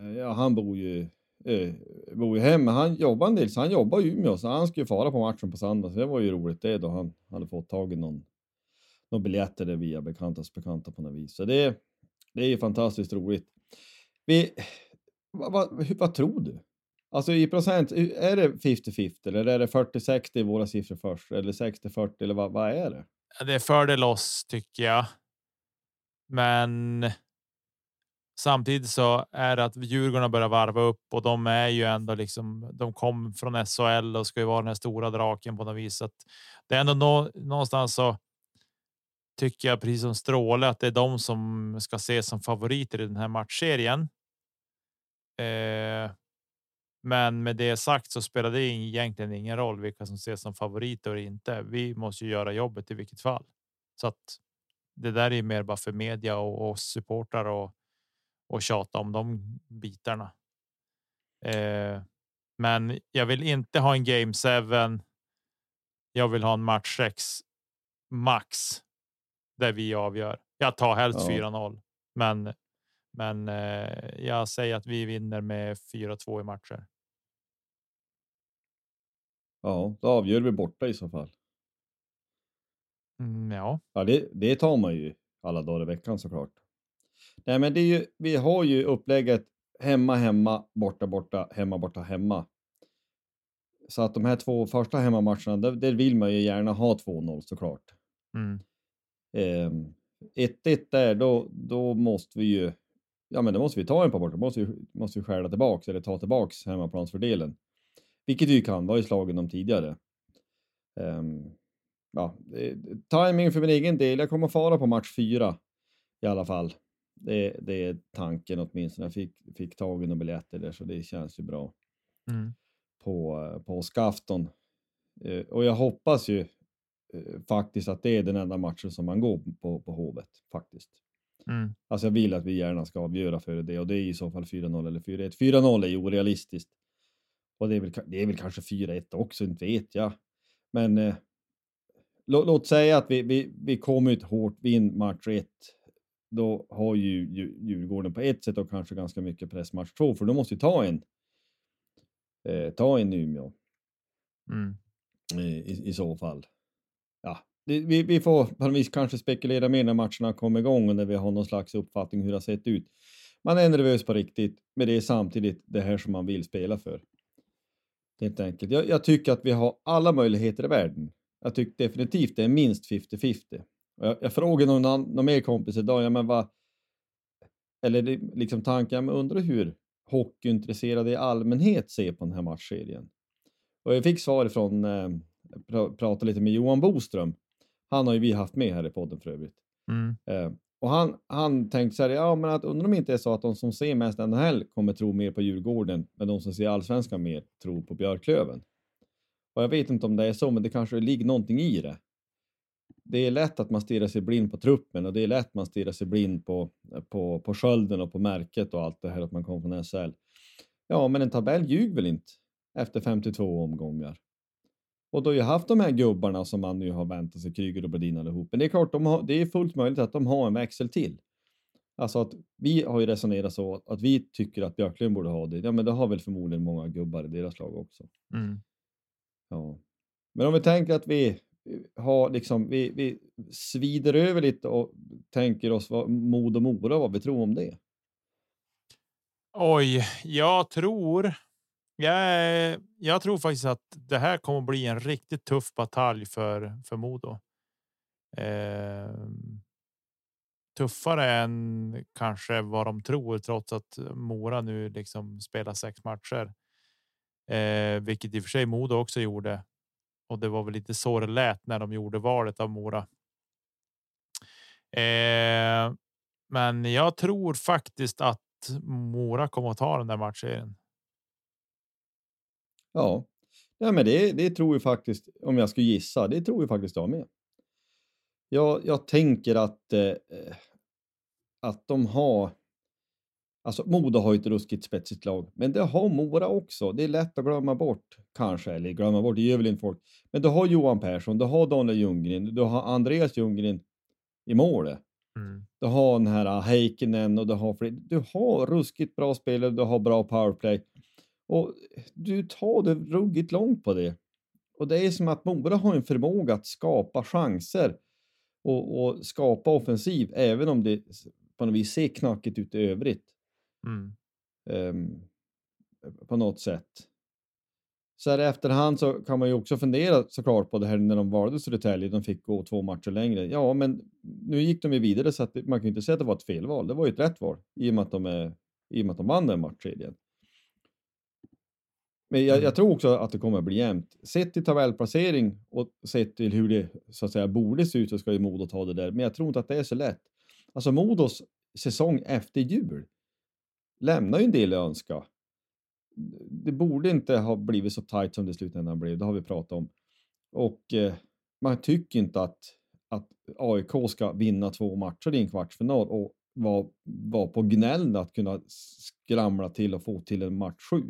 Eh, ja, han bor ju, eh, bor ju hemma. Han jobbar en del, så han jobbar i Umeå, så han skulle fara på matchen på söndag. Så det var ju roligt det då han hade fått tag i någon, någon biljetter där via bekantas bekanta på något vis. Så det, det är ju fantastiskt roligt. Vi, vad, vad, vad tror du? Alltså i procent, är det 50-50 eller är det 40-60 i våra siffror först? Eller 60-40 eller vad, vad är det? Det är fördel oss tycker jag. Men samtidigt så är det att Djurgården börjar varva upp och de är ju ändå liksom. De kom från SHL och ska ju vara den här stora draken på något vis. Så att det är ändå nå, någonstans så. Tycker jag precis som Stråle att det är de som ska ses som favoriter i den här matchserien. Eh, men med det sagt så spelar det egentligen ingen roll vilka som ses som favoriter och inte. Vi måste ju göra jobbet i vilket fall. Så att det där är mer bara för media och, och supportrar och, och tjata om de bitarna. Eh, men jag vill inte ha en game 7. Jag vill ha en match 6 max där vi avgör. Jag tar helst ja. 4-0, men men eh, jag säger att vi vinner med 4-2 i matcher. Ja, då avgör vi borta i så fall. Mm, ja, ja det, det tar man ju alla dagar i veckan såklart. Nej, men det är ju, vi har ju upplägget hemma, hemma, borta, borta, hemma, borta, hemma. Så att de här två första hemmamatcherna, där, där vill man ju gärna ha 2-0 såklart. Mm. 1-1 eh, där, då, då måste vi ju, ja men då måste vi ta en på borta, då måste vi, måste vi skära tillbaks eller ta tillbaks hemmaplansfördelen. Vilket vi kan, var ju slagen om tidigare. Um, ja, timing för min egen del. Jag kommer fara på match fyra i alla fall. Det, det är tanken åtminstone. Jag fick, fick tag i några biljetter där så det känns ju bra. Mm. På, på skafton. Uh, och jag hoppas ju uh, faktiskt att det är den enda matchen som man går på, på Hovet faktiskt. Mm. Alltså jag vill att vi gärna ska avgöra för det och det är i så fall 4-0 eller 4-1. 4-0 är ju orealistiskt. Och det är väl, det är väl kanske 4-1 också, inte vet jag. Men eh, låt, låt, säga att vi, vi, vi kommer ut hårt, vinn match 1. Då har ju Djurgården på ett sätt och kanske ganska mycket press match 2, för då måste vi ta en. Eh, ta en Umeå. Mm. Eh, I, I så fall. Ja, det, vi, vi får på vis kanske spekulera mer när matcherna kommer igång och när vi har någon slags uppfattning hur det har sett ut. Man är nervös på riktigt, men det är samtidigt det här som man vill spela för. Helt enkelt. Jag, jag, tycker att vi har alla möjligheter i världen. Jag tycker definitivt det är minst 50-50. Jag, jag frågade någon, någon mer kompis idag, ja, men vad, eller liksom tanken, jag undrar hur hockeyintresserade i allmänhet ser på den här matchserien. Och jag fick svar ifrån, eh, pr prata lite med Johan Boström. Han har ju vi haft med här i podden för övrigt. Mm. Eh, och han, han tänkte så här, ja men att undrar om det inte är så att de som ser mest NHL kommer tro mer på Djurgården, men de som ser allsvenskan mer tror på Björklöven. Och jag vet inte om det är så, men det kanske ligger någonting i det. Det är lätt att man stirrar sig blind på truppen och det är lätt att man stirrar sig blind på, på, på skölden och på märket och allt det här att man kommer från SHL. Ja, men en tabell ljuger väl inte efter 52 omgångar. Och då har ju haft de här gubbarna som man nu har väntat sig, Kryger och Brodin allihop. Men det är klart, de har, det är fullt möjligt att de har en växel till. Alltså att vi har ju resonerat så att vi tycker att Björklund borde ha det. Ja, men det har väl förmodligen många gubbar i deras lag också. Mm. Ja. Men om vi tänker att vi har liksom, vi, vi svider över lite och tänker oss vad Mod och Mora, vad vi tror om det. Oj, jag tror jag, jag tror faktiskt att det här kommer bli en riktigt tuff batalj för för Modo. Eh, tuffare än kanske vad de tror, trots att Mora nu liksom spelar sex matcher, eh, vilket i och för sig Modo också gjorde och det var väl lite så det lät när de gjorde valet av Mora. Eh, men jag tror faktiskt att Mora kommer att ta den där matchserien. Ja, ja men det, det tror jag faktiskt, om jag skulle gissa, det tror jag faktiskt jag med. Jag, jag tänker att, eh, att de har... Alltså Modo har ju ett ruskigt spetsigt lag, men det har Mora också. Det är lätt att glömma bort, kanske, eller glömma bort, det gör väl inte folk. Men du har Johan Persson, du har Daniel Ljunggren, du har Andreas Ljunggren i målet. Mm. Du har den här Heikkinen och du har fler. Du har ruskigt bra spelare, du har bra powerplay. Och du tar det ruggigt långt på det. Och det är som att Mora har en förmåga att skapa chanser och, och skapa offensiv, även om det på något vis ser knackigt ut i övrigt. Mm. Um, på något sätt. Så här i efterhand så kan man ju också fundera såklart på det här när de valde Södertälje. De fick gå två matcher längre. Ja, men nu gick de ju vidare så att man kan ju inte säga att det var ett felval. Det var ju ett rätt val i och med att de, är, i och att de vann den matchserien. Men jag, jag, tror också att det kommer att bli jämnt. Sett till tabellplacering och sett till hur det så att säga borde se ut så ska ju Modo ta det där. Men jag tror inte att det är så lätt. Alltså Modos säsong efter jul lämnar ju en del att önska. Det borde inte ha blivit så tajt som det i slutändan blev. Det har vi pratat om. Och eh, man tycker inte att, att AIK ska vinna två matcher i en kvartsfinal och vara var på gnällen att kunna skramla till och få till en match sju.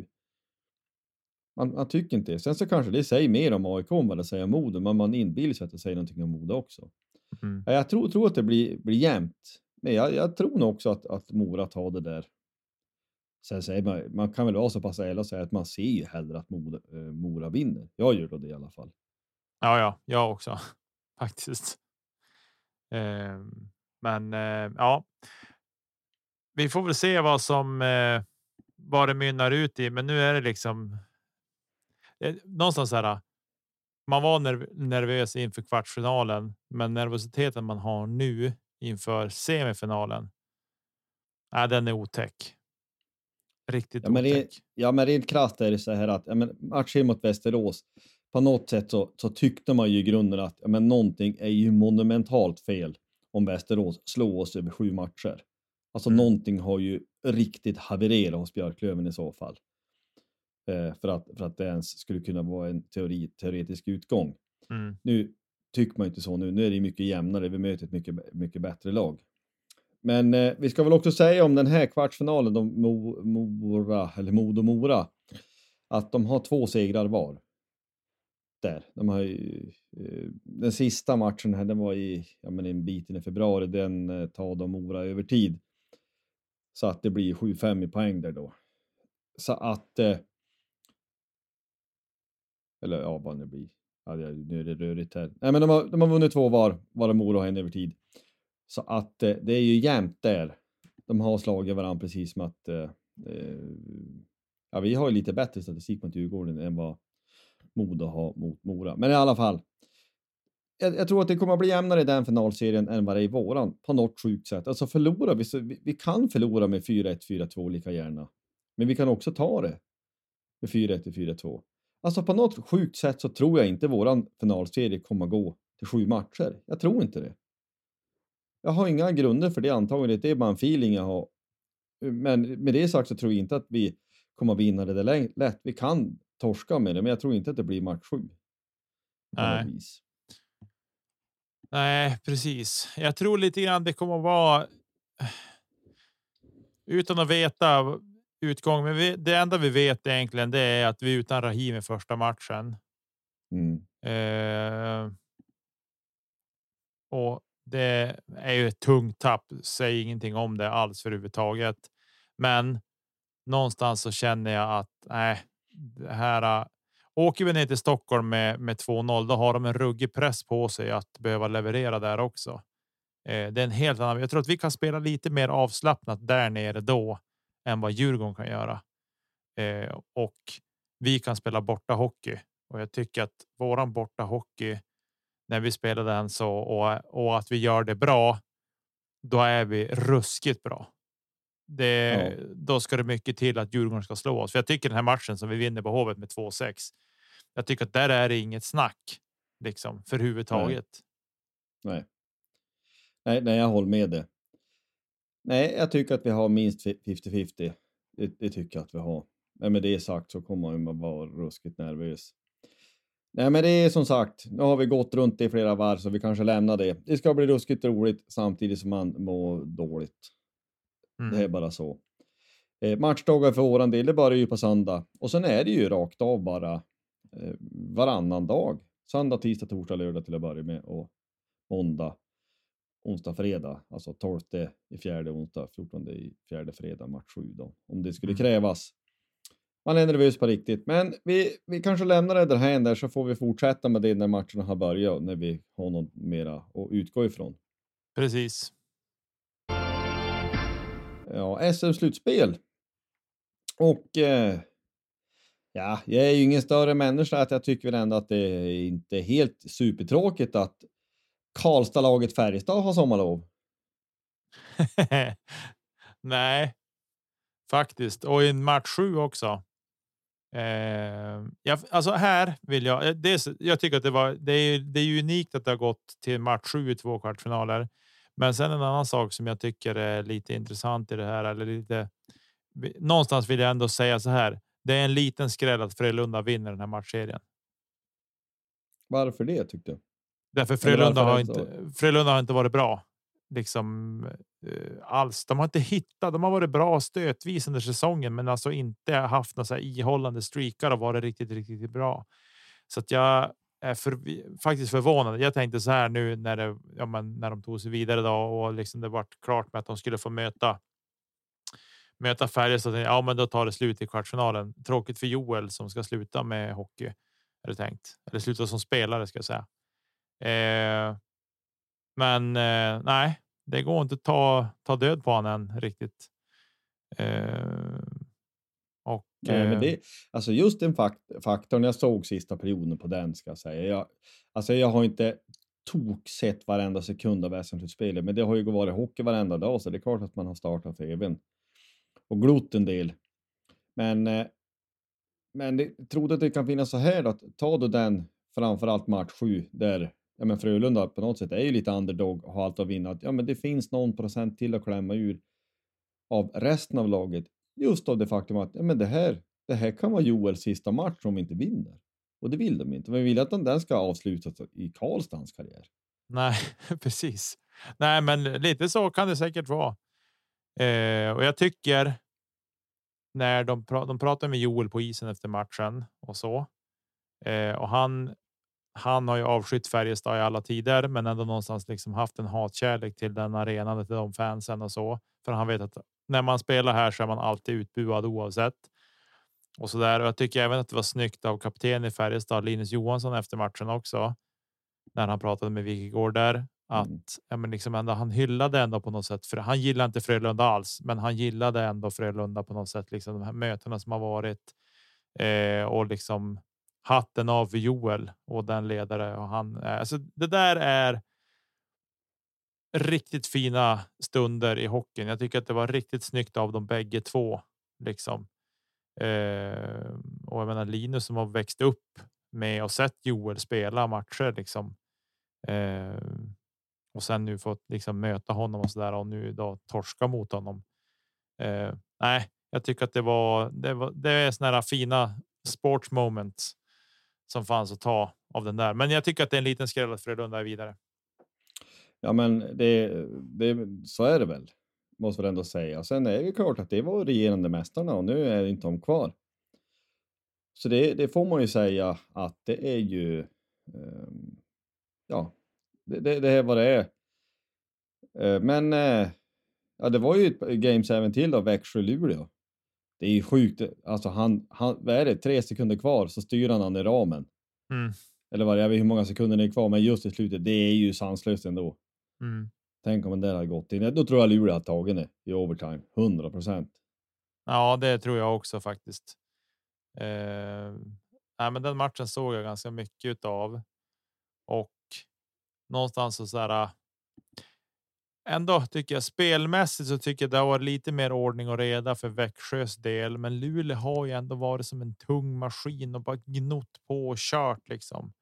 Man, man, tycker inte det. Sen så kanske det säger mer om AIK än vad det säger om Modo, men man inbillar sig att det säger någonting om Modo också. Mm. Jag tror, tror att det blir, blir jämnt, men jag, jag tror nog också att, att Mora tar det där. Sen säger man, man kan väl vara så pass ärlig och säga att man ser ju hellre att Mora, eh, Mora vinner. Jag gör det i alla fall. Ja, ja, jag också faktiskt. Eh, men eh, ja, vi får väl se vad som eh, vad det mynnar ut i. Men nu är det liksom Eh, någonstans här. Eh, man var nerv nervös inför kvartsfinalen, men nervositeten man har nu inför semifinalen. Äh, den är otäck. Riktigt ja, men. Det, ja, men rent krasst är det så här att ja, men matchen mot Västerås. På något sätt så, så tyckte man ju i grunden att ja, men någonting är ju monumentalt fel om Västerås slår oss över sju matcher. Alltså mm. någonting har ju riktigt havererat hos Björklöven i så fall. Eh, för, att, för att det ens skulle kunna vara en teori, teoretisk utgång. Mm. Nu tycker man inte så nu. Nu är det mycket jämnare. Vi möter ett mycket, mycket bättre lag. Men eh, vi ska väl också säga om den här kvartsfinalen, de Mo, Mora, eller Modo Mora, att de har två segrar var. Där. De har ju, eh, den sista matchen här, den var i ja, men en bit in i februari, den eh, tar de Mora över tid. Så att det blir 7-5 i poäng där då. Så att eh, eller ja, vad det blir. Ja, nu är det rörigt här. Nej, men de har, de har vunnit två var, varav Mora har en över tid. Så att eh, det är ju jämnt där. De har slagit varandra precis som att eh, eh, ja, vi har ju lite bättre statistik mot Djurgården än vad Modo har mot Mora. Men i alla fall. Jag, jag, tror att det kommer att bli jämnare i den finalserien än vad det är i våran på något sjukt sätt. Alltså förlorar vi så vi, vi kan förlora med 4-1, 4-2 lika gärna. Men vi kan också ta det med 4-1 4-2. Alltså på något sjukt sätt så tror jag inte våran finalserie kommer gå till sju matcher. Jag tror inte det. Jag har inga grunder för det antagligen. Det är bara en feeling jag har. Men med det sagt så tror jag inte att vi kommer vinna det där lätt. Vi kan torska med det, men jag tror inte att det blir match sju. Nej. Nej, precis. Jag tror lite grann det kommer att vara. Utan att veta utgång. Men vi, det enda vi vet egentligen det är att vi är utan Rahim i första matchen. Mm. Eh, och det är ju ett tungt tapp. Säger ingenting om det alls för överhuvudtaget. Men någonstans så känner jag att nej, det här. Äh, åker vi ner till Stockholm med med 2-0, då har de en ruggig press på sig att behöva leverera där också. Eh, det är en helt annan. Jag tror att vi kan spela lite mer avslappnat där nere då än vad Djurgården kan göra. Eh, och vi kan spela borta hockey och jag tycker att våran borta hockey när vi spelar den så och, och att vi gör det bra. Då är vi ruskigt bra. Det, ja. Då ska det mycket till att Djurgården ska slå oss. För jag tycker den här matchen som vi vinner på Hovet med 2-6. Jag tycker att där är det inget snack liksom för huvudtaget. Nej. Nej, nej, jag håller med det. Nej, jag tycker att vi har minst 50-50. Det, det, tycker jag att vi har. Men med det sagt så kommer man vara ruskigt nervös. Nej, men det är som sagt, nu har vi gått runt i flera varv så vi kanske lämnar det. Det ska bli ruskigt roligt samtidigt som man mår dåligt. Mm. Det är bara så. Eh, matchdagar för våran del, det börjar ju på söndag och sen är det ju rakt av bara eh, varannan dag. Söndag, tisdag, torsdag, lördag till att börja med och måndag, onsdag, fredag. Alltså 12 i fjärde onsdag, 14 i fjärde fredag, match 7 då. Om det skulle mm. krävas. Man är nervös på riktigt, men vi, vi kanske lämnar det därhän där så får vi fortsätta med det när matcherna har börjat när vi har något mera att utgå ifrån. Precis. Ja, SM-slutspel. Och eh, ja, jag är ju ingen större människa att jag tycker ändå att det är inte helt supertråkigt att Karlstad-laget Färjestad har sommarlov. Nej, faktiskt. Och i match sju också. Eh, jag, alltså här vill jag. Eh, det, jag tycker att det var. Det är, det är unikt att det har gått till match sju i två kvartsfinaler. Men sen en annan sak som jag tycker är lite intressant i det här eller lite. Någonstans vill jag ändå säga så här. Det är en liten skräll att Frölunda vinner den här matchserien. Varför det tyckte du? Därför Frölunda har inte. Frölunda har inte varit bra liksom eh, alls. De har inte hittat. De har varit bra stötvis under säsongen, men alltså inte haft några ihållande streakar och varit riktigt, riktigt bra. Så att jag är för, faktiskt förvånad. Jag tänkte så här nu när det, ja, men när de tog sig vidare då och liksom det vart klart med att de skulle få möta. Möta Färjestad. Ja, men då tar det slut i kvartsfinalen. Tråkigt för Joel som ska sluta med hockey. Är det tänkt eller sluta som spelare ska jag säga. Eh, men eh, nej, det går inte att ta, ta död på honom än riktigt. Eh, och, nej, men det, alltså just den fakt faktorn jag såg sista perioden på den ska jag säga. Jag, alltså jag har inte tok sett varenda sekund av SM-slutspelet, men det har ju varit hockey varenda dag, så det är klart att man har startat tvn och glott en del. Men, eh, men det, trodde att det kan finnas så här att ta då den framförallt match 7 där ja, men Frölunda på något sätt är ju lite underdog och har allt att vinna. Ja, men det finns någon procent till att klämma ur av resten av laget. Just av det faktum att ja, men det, här, det här kan vara Joels sista match om vi inte vinner. Och det vill de inte. Men vi vill att den ska avslutas i Karlstads karriär. Nej, precis. Nej, men lite så kan det säkert vara. Eh, och jag tycker när de, pra de pratar med Joel på isen efter matchen och så. Eh, och han han har ju avskytt Färjestad i alla tider, men ändå någonstans liksom haft en hatkärlek till den arenan, till de fansen och så. För han vet att när man spelar här så är man alltid utbuad oavsett. Och så där. Och jag tycker även att det var snyggt av kapten i Färjestad, Linus Johansson efter matchen också. När han pratade med Wikegård där att mm. ja, men liksom ändå, han hyllade ändå på något sätt. För han gillar inte Frölunda alls, men han gillade ändå Frölunda på något sätt. Liksom de här mötena som har varit eh, och liksom hatten av för Joel och den ledare och han. Alltså det där är. Riktigt fina stunder i hockeyn. Jag tycker att det var riktigt snyggt av dem bägge två liksom. Eh, och jag menar Linus som har växt upp med och sett Joel spela matcher liksom. Eh, och sen nu fått liksom möta honom och så där och nu då torska mot honom. Eh, nej, jag tycker att det var. Det var. Det är såna här fina sports moments som fanns att ta av den där. Men jag tycker att det är en liten skräll att Frölunda är vidare. Ja, men det, det, så är det väl, måste väl ändå säga. Sen är det klart att det var regerande mästarna och nu är inte de kvar. Så det, det får man ju säga att det är ju. Um, ja, det, det, det, är vad det är. Uh, men uh, ja, det var ju ett games även till då, Växjö-Luleå. Det är ju sjukt. Alltså han, han, vad är det, tre sekunder kvar så styr han han i ramen. Mm. Eller vad jag vet hur många sekunder det är kvar, men just i slutet, det är ju sanslöst ändå. Mm. Tänk om den där hade gått in. Då tror jag Luleå hade tagit det i overtime. 100 procent. Ja, det tror jag också faktiskt. Eh, nej, men den matchen såg jag ganska mycket av och någonstans så, så här ändå tycker jag spelmässigt så tycker jag det har varit lite mer ordning och reda för Växjös del. Men Luleå har ju ändå varit som en tung maskin och bara gnott på och kört liksom.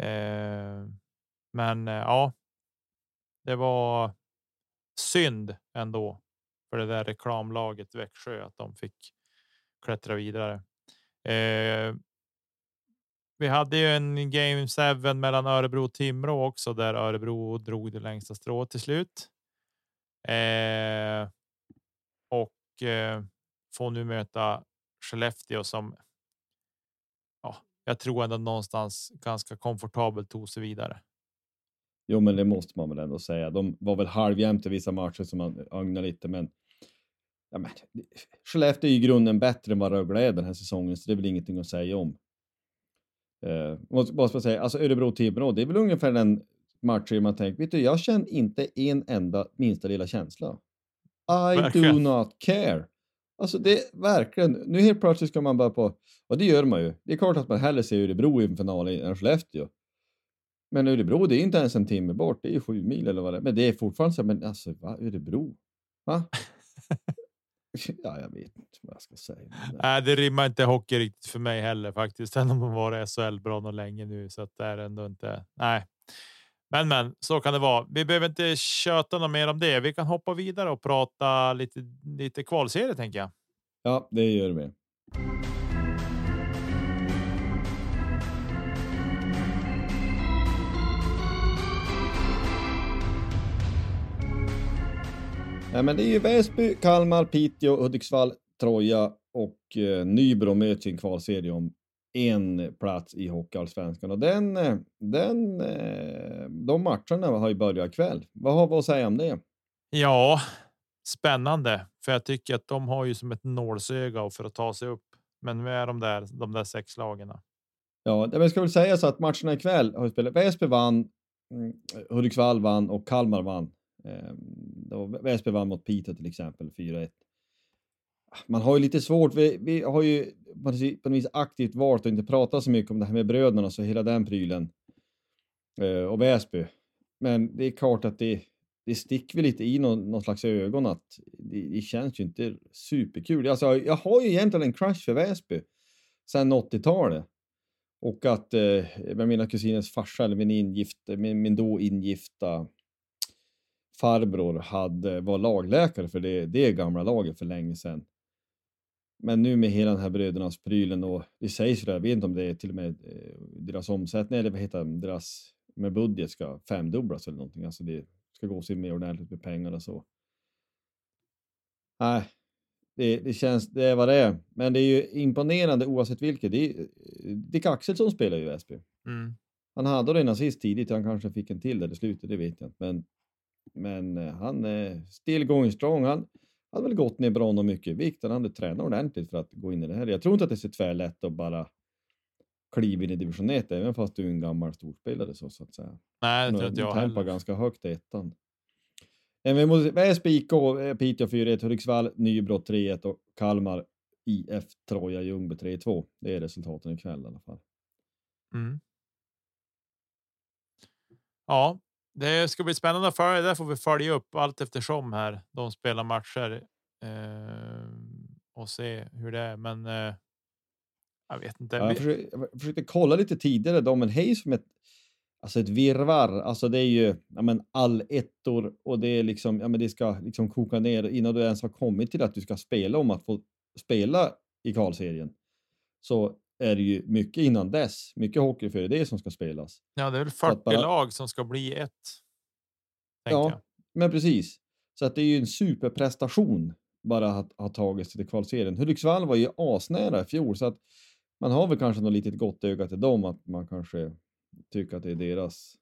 Eh, men eh, ja, det var synd ändå för det där reklamlaget Växjö att de fick klättra vidare. Eh, vi hade ju en game 7 mellan Örebro och Timrå också där Örebro drog det längsta strået till slut. Eh, och eh, får nu möta Skellefteå som. Ja, jag tror ändå någonstans ganska komfortabelt tog sig vidare. Jo, men det måste man väl ändå säga. De var väl halvjämnt i vissa matcher som man ögnar lite, men. Ja, men Skellefteå är i grunden bättre än vad Rögle är den här säsongen, så det är väl ingenting att säga om. Eh, måste, måste man säga, alltså Örebro-Timrå, det är väl ungefär den matchen man tänker, vet du, jag känner inte en enda minsta lilla känsla. I Verkligen. do not care. Alltså det verkligen, nu helt plötsligt ska man bara på, och det gör man ju. Det är klart att man hellre ser Örebro i en final än Skellefteå. Men Örebro, det är inte ens en timme bort, det är sju mil eller vad det är. Men det är fortfarande så, men alltså va, Örebro? Va? ja, jag vet inte vad jag ska säga. Det- Nej, det rimmar inte hockey riktigt för mig heller faktiskt. Även om de varit SHL bra nog länge nu så att det är ändå inte. Nej, men men så kan det vara. Vi behöver inte köta något mer om det. Vi kan hoppa vidare och prata lite, lite kvalserie tänker jag. Ja, det gör vi. Ja, men det är ju Väsby, Kalmar, Piteå, Hudiksvall, Troja och eh, Nybro möts i en kvalserie om en plats i Hockeyallsvenskan. Och den, eh, den, eh, de matcherna har ju börjat ikväll. Vad har vi att säga om det? Ja, spännande, för jag tycker att de har ju som ett nålsöga för att ta sig upp. Men nu är de där, de där sex lagen. Ja, det ska väl sägas att matcherna ikväll har spelat. Väsby vann, mm, Hudiksvall vann och Kalmar vann. Ehm, då Väsby vann mot Piteå till exempel, 4-1. Man har ju lite svårt, vi, vi har ju på något vis- aktivt valt att inte prata så mycket om det här med bröderna, så hela den prylen. Eh, och Väsby. Men det är klart att det, det sticker väl lite i någon, någon slags ögon att det, det känns ju inte superkul. Alltså, jag har ju egentligen en crush för Väsby sedan 80-talet. Och att eh, med mina kusiners farsa, eller min, ingift, min, min då ingifta farbror hade, var lagläkare för det, det gamla laget för länge sedan. Men nu med hela den här brödernas prylen och det sägs ju jag vet inte om det är till och med eh, deras omsättning eller vad heter det, deras med budget ska femdubblas eller någonting. Alltså det ska gå sig mer ordentligt med pengar och så. Nej, det, det känns, det är vad det är. Men det är ju imponerande oavsett vilket. Det är, Dick Axelsson spelar ju i Väsby. Mm. Han hade det assist tidigt, han kanske fick en till där i slutet, det vet jag inte. Men, men eh, han är still going strong. Han hade väl gått ner bra och mycket i vikt. Han hade tränat ordentligt för att gå in i det här. Jag tror inte att det är så tvärlätt att bara kliva in i division 1, även fast du är en gammal storspelare så, så att säga. Nej, det tror inte jag heller. ganska högt i ettan. Men vi måste- Väsby IK, eh, Piteå 4-1, Hudiksvall, Nybro 3-1 och Kalmar IF Troja Ljungby 3-2. Det är resultaten ikväll i alla fall. Mm. Ja, det ska bli spännande att följa. Där får vi följa upp allt eftersom här. De spelar matcher eh, och se hur det är. Men eh, jag vet inte. Ja, jag, försökte, jag försökte kolla lite tidigare då, men hej som ett, alltså ett virrvarr. Alltså det är ju ja, men all ettor och det är liksom, ja men det ska liksom koka ner innan du ens har kommit till att du ska spela om att få spela i kvalserien. Så är det ju mycket innan dess, mycket hockey före det som ska spelas. ja, det är väl så att 40 bara- lag som ska bli ett. Ja, jag. men precis. Så att det är ju en superprestation bara att ha tagit sig till kvalserien. Hudiksvall var ju asnära i fjol så att man har väl kanske något litet gott öga till dem att man kanske tycker att det är deras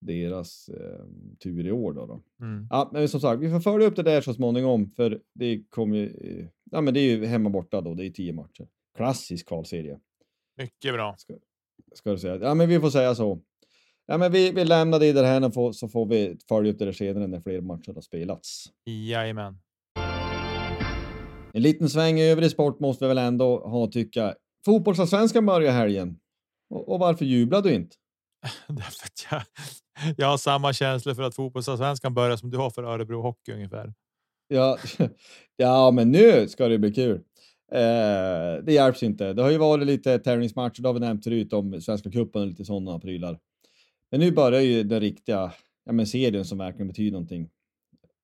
deras eh, tur i år då. då. Mm. Ja, men som sagt, vi får följa upp det där så småningom för det kommer ju, eh, ja men det är ju hemma borta då, det är tio matcher. Klassisk kvalserie Mycket bra. ska, ska du säga. Ja, men vi får säga så. Ja, men vi, vi lämnar det där här får, så får vi följa upp det senare när fler matcher har spelats. Jajamän. En liten sväng i övrig sport måste vi väl ändå ha tycka. Fotbollsallsvenskan börjar helgen. Och, och varför jublar du inte? Därför att jag, jag har samma känsla för att fotbollsallsvenskan börjar som du har för Örebro Hockey ungefär. Ja, ja, men nu ska det bli kul. Eh, det hjälps inte. Det har ju varit lite tävlingsmatcher, det har vi nämnt förut om Svenska cupen och lite sådana prylar. Men nu börjar ju den riktiga ja, men serien som verkligen betyder någonting.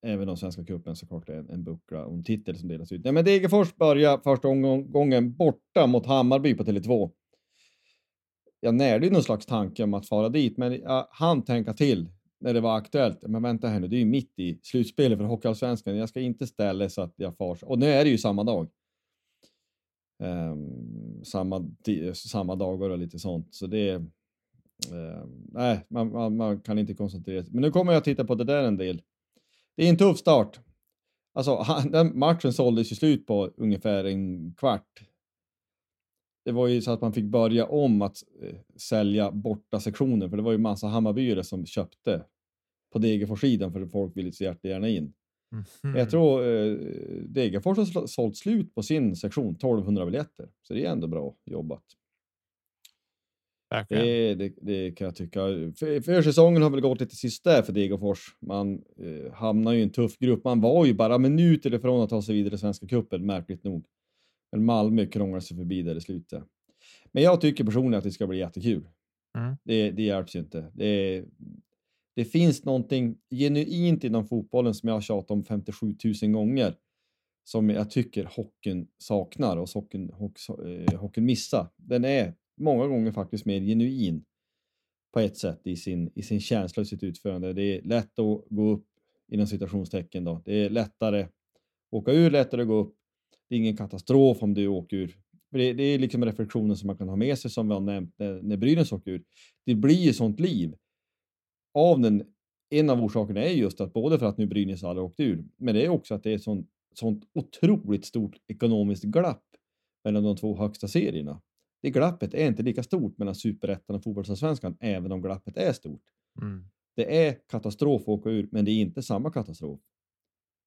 Även om Svenska cupen såklart är en, en buckla och en titel som delas ut. Ja, men Degerfors börjar första omgången borta mot Hammarby på Tele2. Jag närde ju någon slags tanke om att fara dit, men jag hann tänka till när det var aktuellt. Men vänta här nu, det är ju mitt i slutspelet för Hockeyallsvenskan. Jag ska inte ställa så att jag far. Och nu är det ju samma dag. Um, samma, samma dagar och lite sånt. Så det är... Uh, nej, man, man, man, kan inte koncentrera sig. Men nu kommer jag titta på det där en del. Det är en tuff start. Alltså, den matchen såldes ju slut på ungefär en kvart. Det var ju så att man fick börja om att eh, sälja borta sektioner, för det var ju massa Hammarbyare som köpte på Degerforssidan för folk ville så gärna in. Mm -hmm. Jag tror eh, Degerfors har sålt slut på sin sektion, 1200 biljetter. Så det är ändå bra jobbat. Det, det, det, kan jag tycka. För, försäsongen har väl gått lite sista för Degerfors. Man eh, hamnar ju i en tuff grupp. Man var ju bara minuter ifrån att ta sig vidare i Svenska cupen, märkligt nog. Men Malmö krånglar sig förbi där i slutet. Men jag tycker personligen att det ska bli jättekul. Mm. Det, det hjälps ju inte. Det, det finns någonting genuint inom fotbollen som jag har tjatat om 57 000 gånger som jag tycker hockeyn saknar och hockeyn, eh, hockeyn missar. Den är många gånger faktiskt mer genuin på ett sätt i sin, i sin känsla och sitt utförande. Det är lätt att gå upp inom citationstecken då. Det är lättare att åka ur, lättare att gå upp. Det är ingen katastrof om du åker ur. Det, det är liksom reflektionen som man kan ha med sig som vi har nämnt när, när Brynäs åker ur. Det blir ju sånt liv av den, en av orsakerna är just att både för att nu Brynäs aldrig åkt ur, men det är också att det är ett sånt, sånt otroligt stort ekonomiskt glapp mellan de två högsta serierna. Det glappet är inte lika stort mellan superettan och fotbollsallsvenskan, även om glappet är stort. Mm. Det är katastrof att åka ur, men det är inte samma katastrof.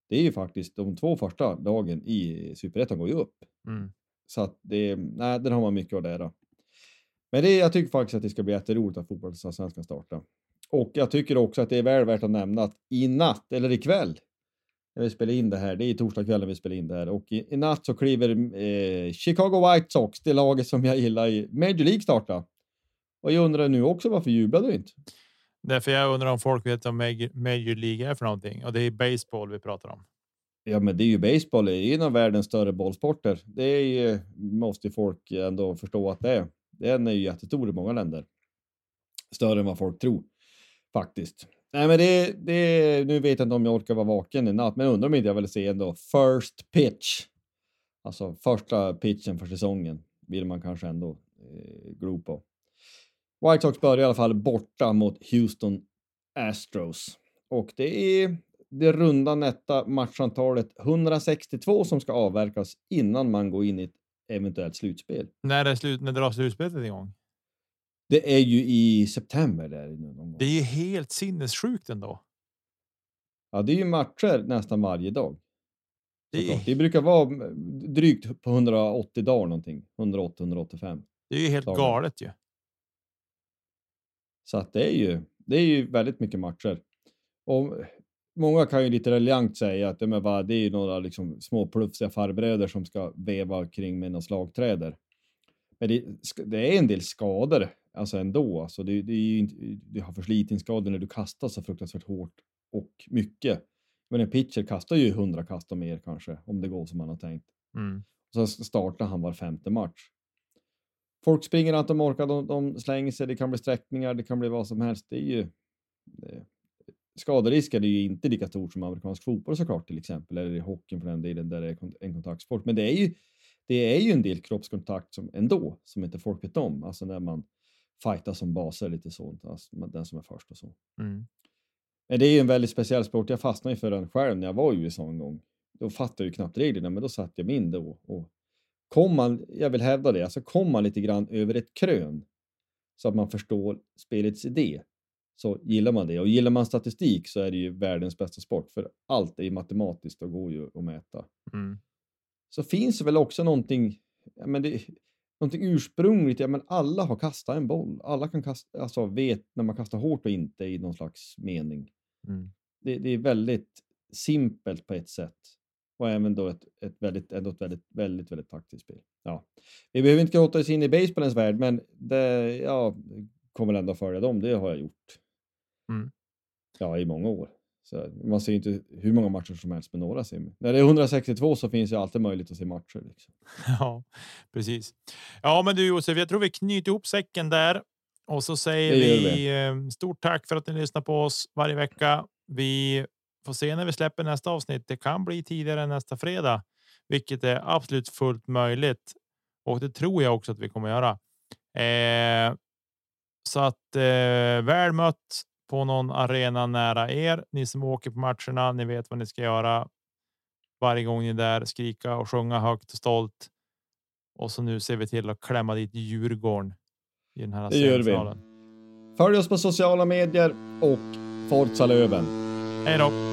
Det är ju faktiskt de två första lagen i superettan går ju upp. Mm. Så att det, nej, den har man mycket att lära. Men det, jag tycker faktiskt att det ska bli jätteroligt att fotbollsallsvenskan startar. Och jag tycker också att det är väl värt att nämna att i natt, eller ikväll, när vi spelar in det här, det är torsdagskvällen vi spelar in det här, och i, i natt så kliver eh, Chicago White Sox, det laget som jag gillar i Major League starta. Och jag undrar nu också varför jublar du inte? Därför jag undrar om folk vet vad Major League är för någonting och det är baseball vi pratar om. Ja, men det är ju baseball, det är en av världens större bollsporter. Det är ju, måste folk ändå förstå att det är. Den är ju jättestor i många länder. Större än vad folk tror. Faktiskt. Nej, men det, det, nu vet jag inte om jag orkar vara vaken i natt, men undrar om inte jag vill se ändå first pitch. Alltså första pitchen för säsongen vill man kanske ändå eh, glo på. White Sox börjar i alla fall borta mot Houston Astros. Och det är det runda nätta matchantalet 162 som ska avverkas innan man går in i ett eventuellt slutspel. När, är slut, när drar slutspelet igång? Det är ju i september. Där någon gång. Det är ju helt sinnessjukt ändå. Ja, det är ju matcher nästan varje dag. Det, det brukar vara drygt på 180 dagar någonting. 180-185. Det är ju helt dagar. galet ju. Så att det är ju, det är ju väldigt mycket matcher. Och många kan ju lite raljant säga att det är ju några liksom små plufsiga farbröder som ska veva kring med några slagträder. Men det, det är en del skador alltså ändå. Alltså det, det är ju inte, du har förslitningsskador när du kastar så fruktansvärt hårt och mycket. Men en pitcher kastar ju hundra kast och mer kanske, om det går som man har tänkt. Mm. Så startar han var femte match. Folk springer allt de orkar, de, de slänger sig, det kan bli sträckningar, det kan bli vad som helst. Det är ju... Det, skaderisken är ju inte lika stor som amerikansk fotboll såklart till exempel, eller i hockeyn för den delen där det är en kontaktsport. Men det är ju, det är ju en del kroppskontakt som ändå, som inte folk vet om. Alltså när man fighta som baser lite så, alltså, den som är först och så. Mm. Men det är ju en väldigt speciell sport. Jag fastnade ju för den själv när jag var i USA en gång. Då fattade jag ju knappt reglerna, men då satte jag mig in då. Och kom man, jag vill hävda det, alltså kom man lite grann över ett krön så att man förstår spelets idé så gillar man det. Och gillar man statistik så är det ju världens bästa sport för allt är ju matematiskt och går ju att mäta. Mm. Så finns det väl också någonting, ja, men det, någonting ursprungligt. Ja, men alla har kastat en boll. Alla kan kasta, alltså vet när man kastar hårt och inte i någon slags mening. Mm. Det, det är väldigt simpelt på ett sätt. Och även då ett, ett väldigt, ändå ett väldigt, väldigt, väldigt taktiskt spel. Ja. Vi behöver inte gråta oss in i baseballens värld, men det, ja, kommer ändå följa dem. Det har jag gjort. Mm. Ja, i många år. Så man ser inte hur många matcher som helst med några sim. När det är 162 så finns det alltid möjlighet att se matcher. Liksom. Ja, precis. Ja, men du Josef, jag tror vi knyter ihop säcken där och så säger gör vi eh, stort tack för att ni lyssnar på oss varje vecka. Vi får se när vi släpper nästa avsnitt. Det kan bli tidigare än nästa fredag, vilket är absolut fullt möjligt och det tror jag också att vi kommer göra. Eh, så att eh, väl mött på någon arena nära er. Ni som åker på matcherna, ni vet vad ni ska göra. Varje gång ni är där, skrika och sjunga högt och stolt. Och så nu ser vi till att klämma dit Djurgården i den här semifinalen. Följ oss på sociala medier och Forza Löven. Hej då!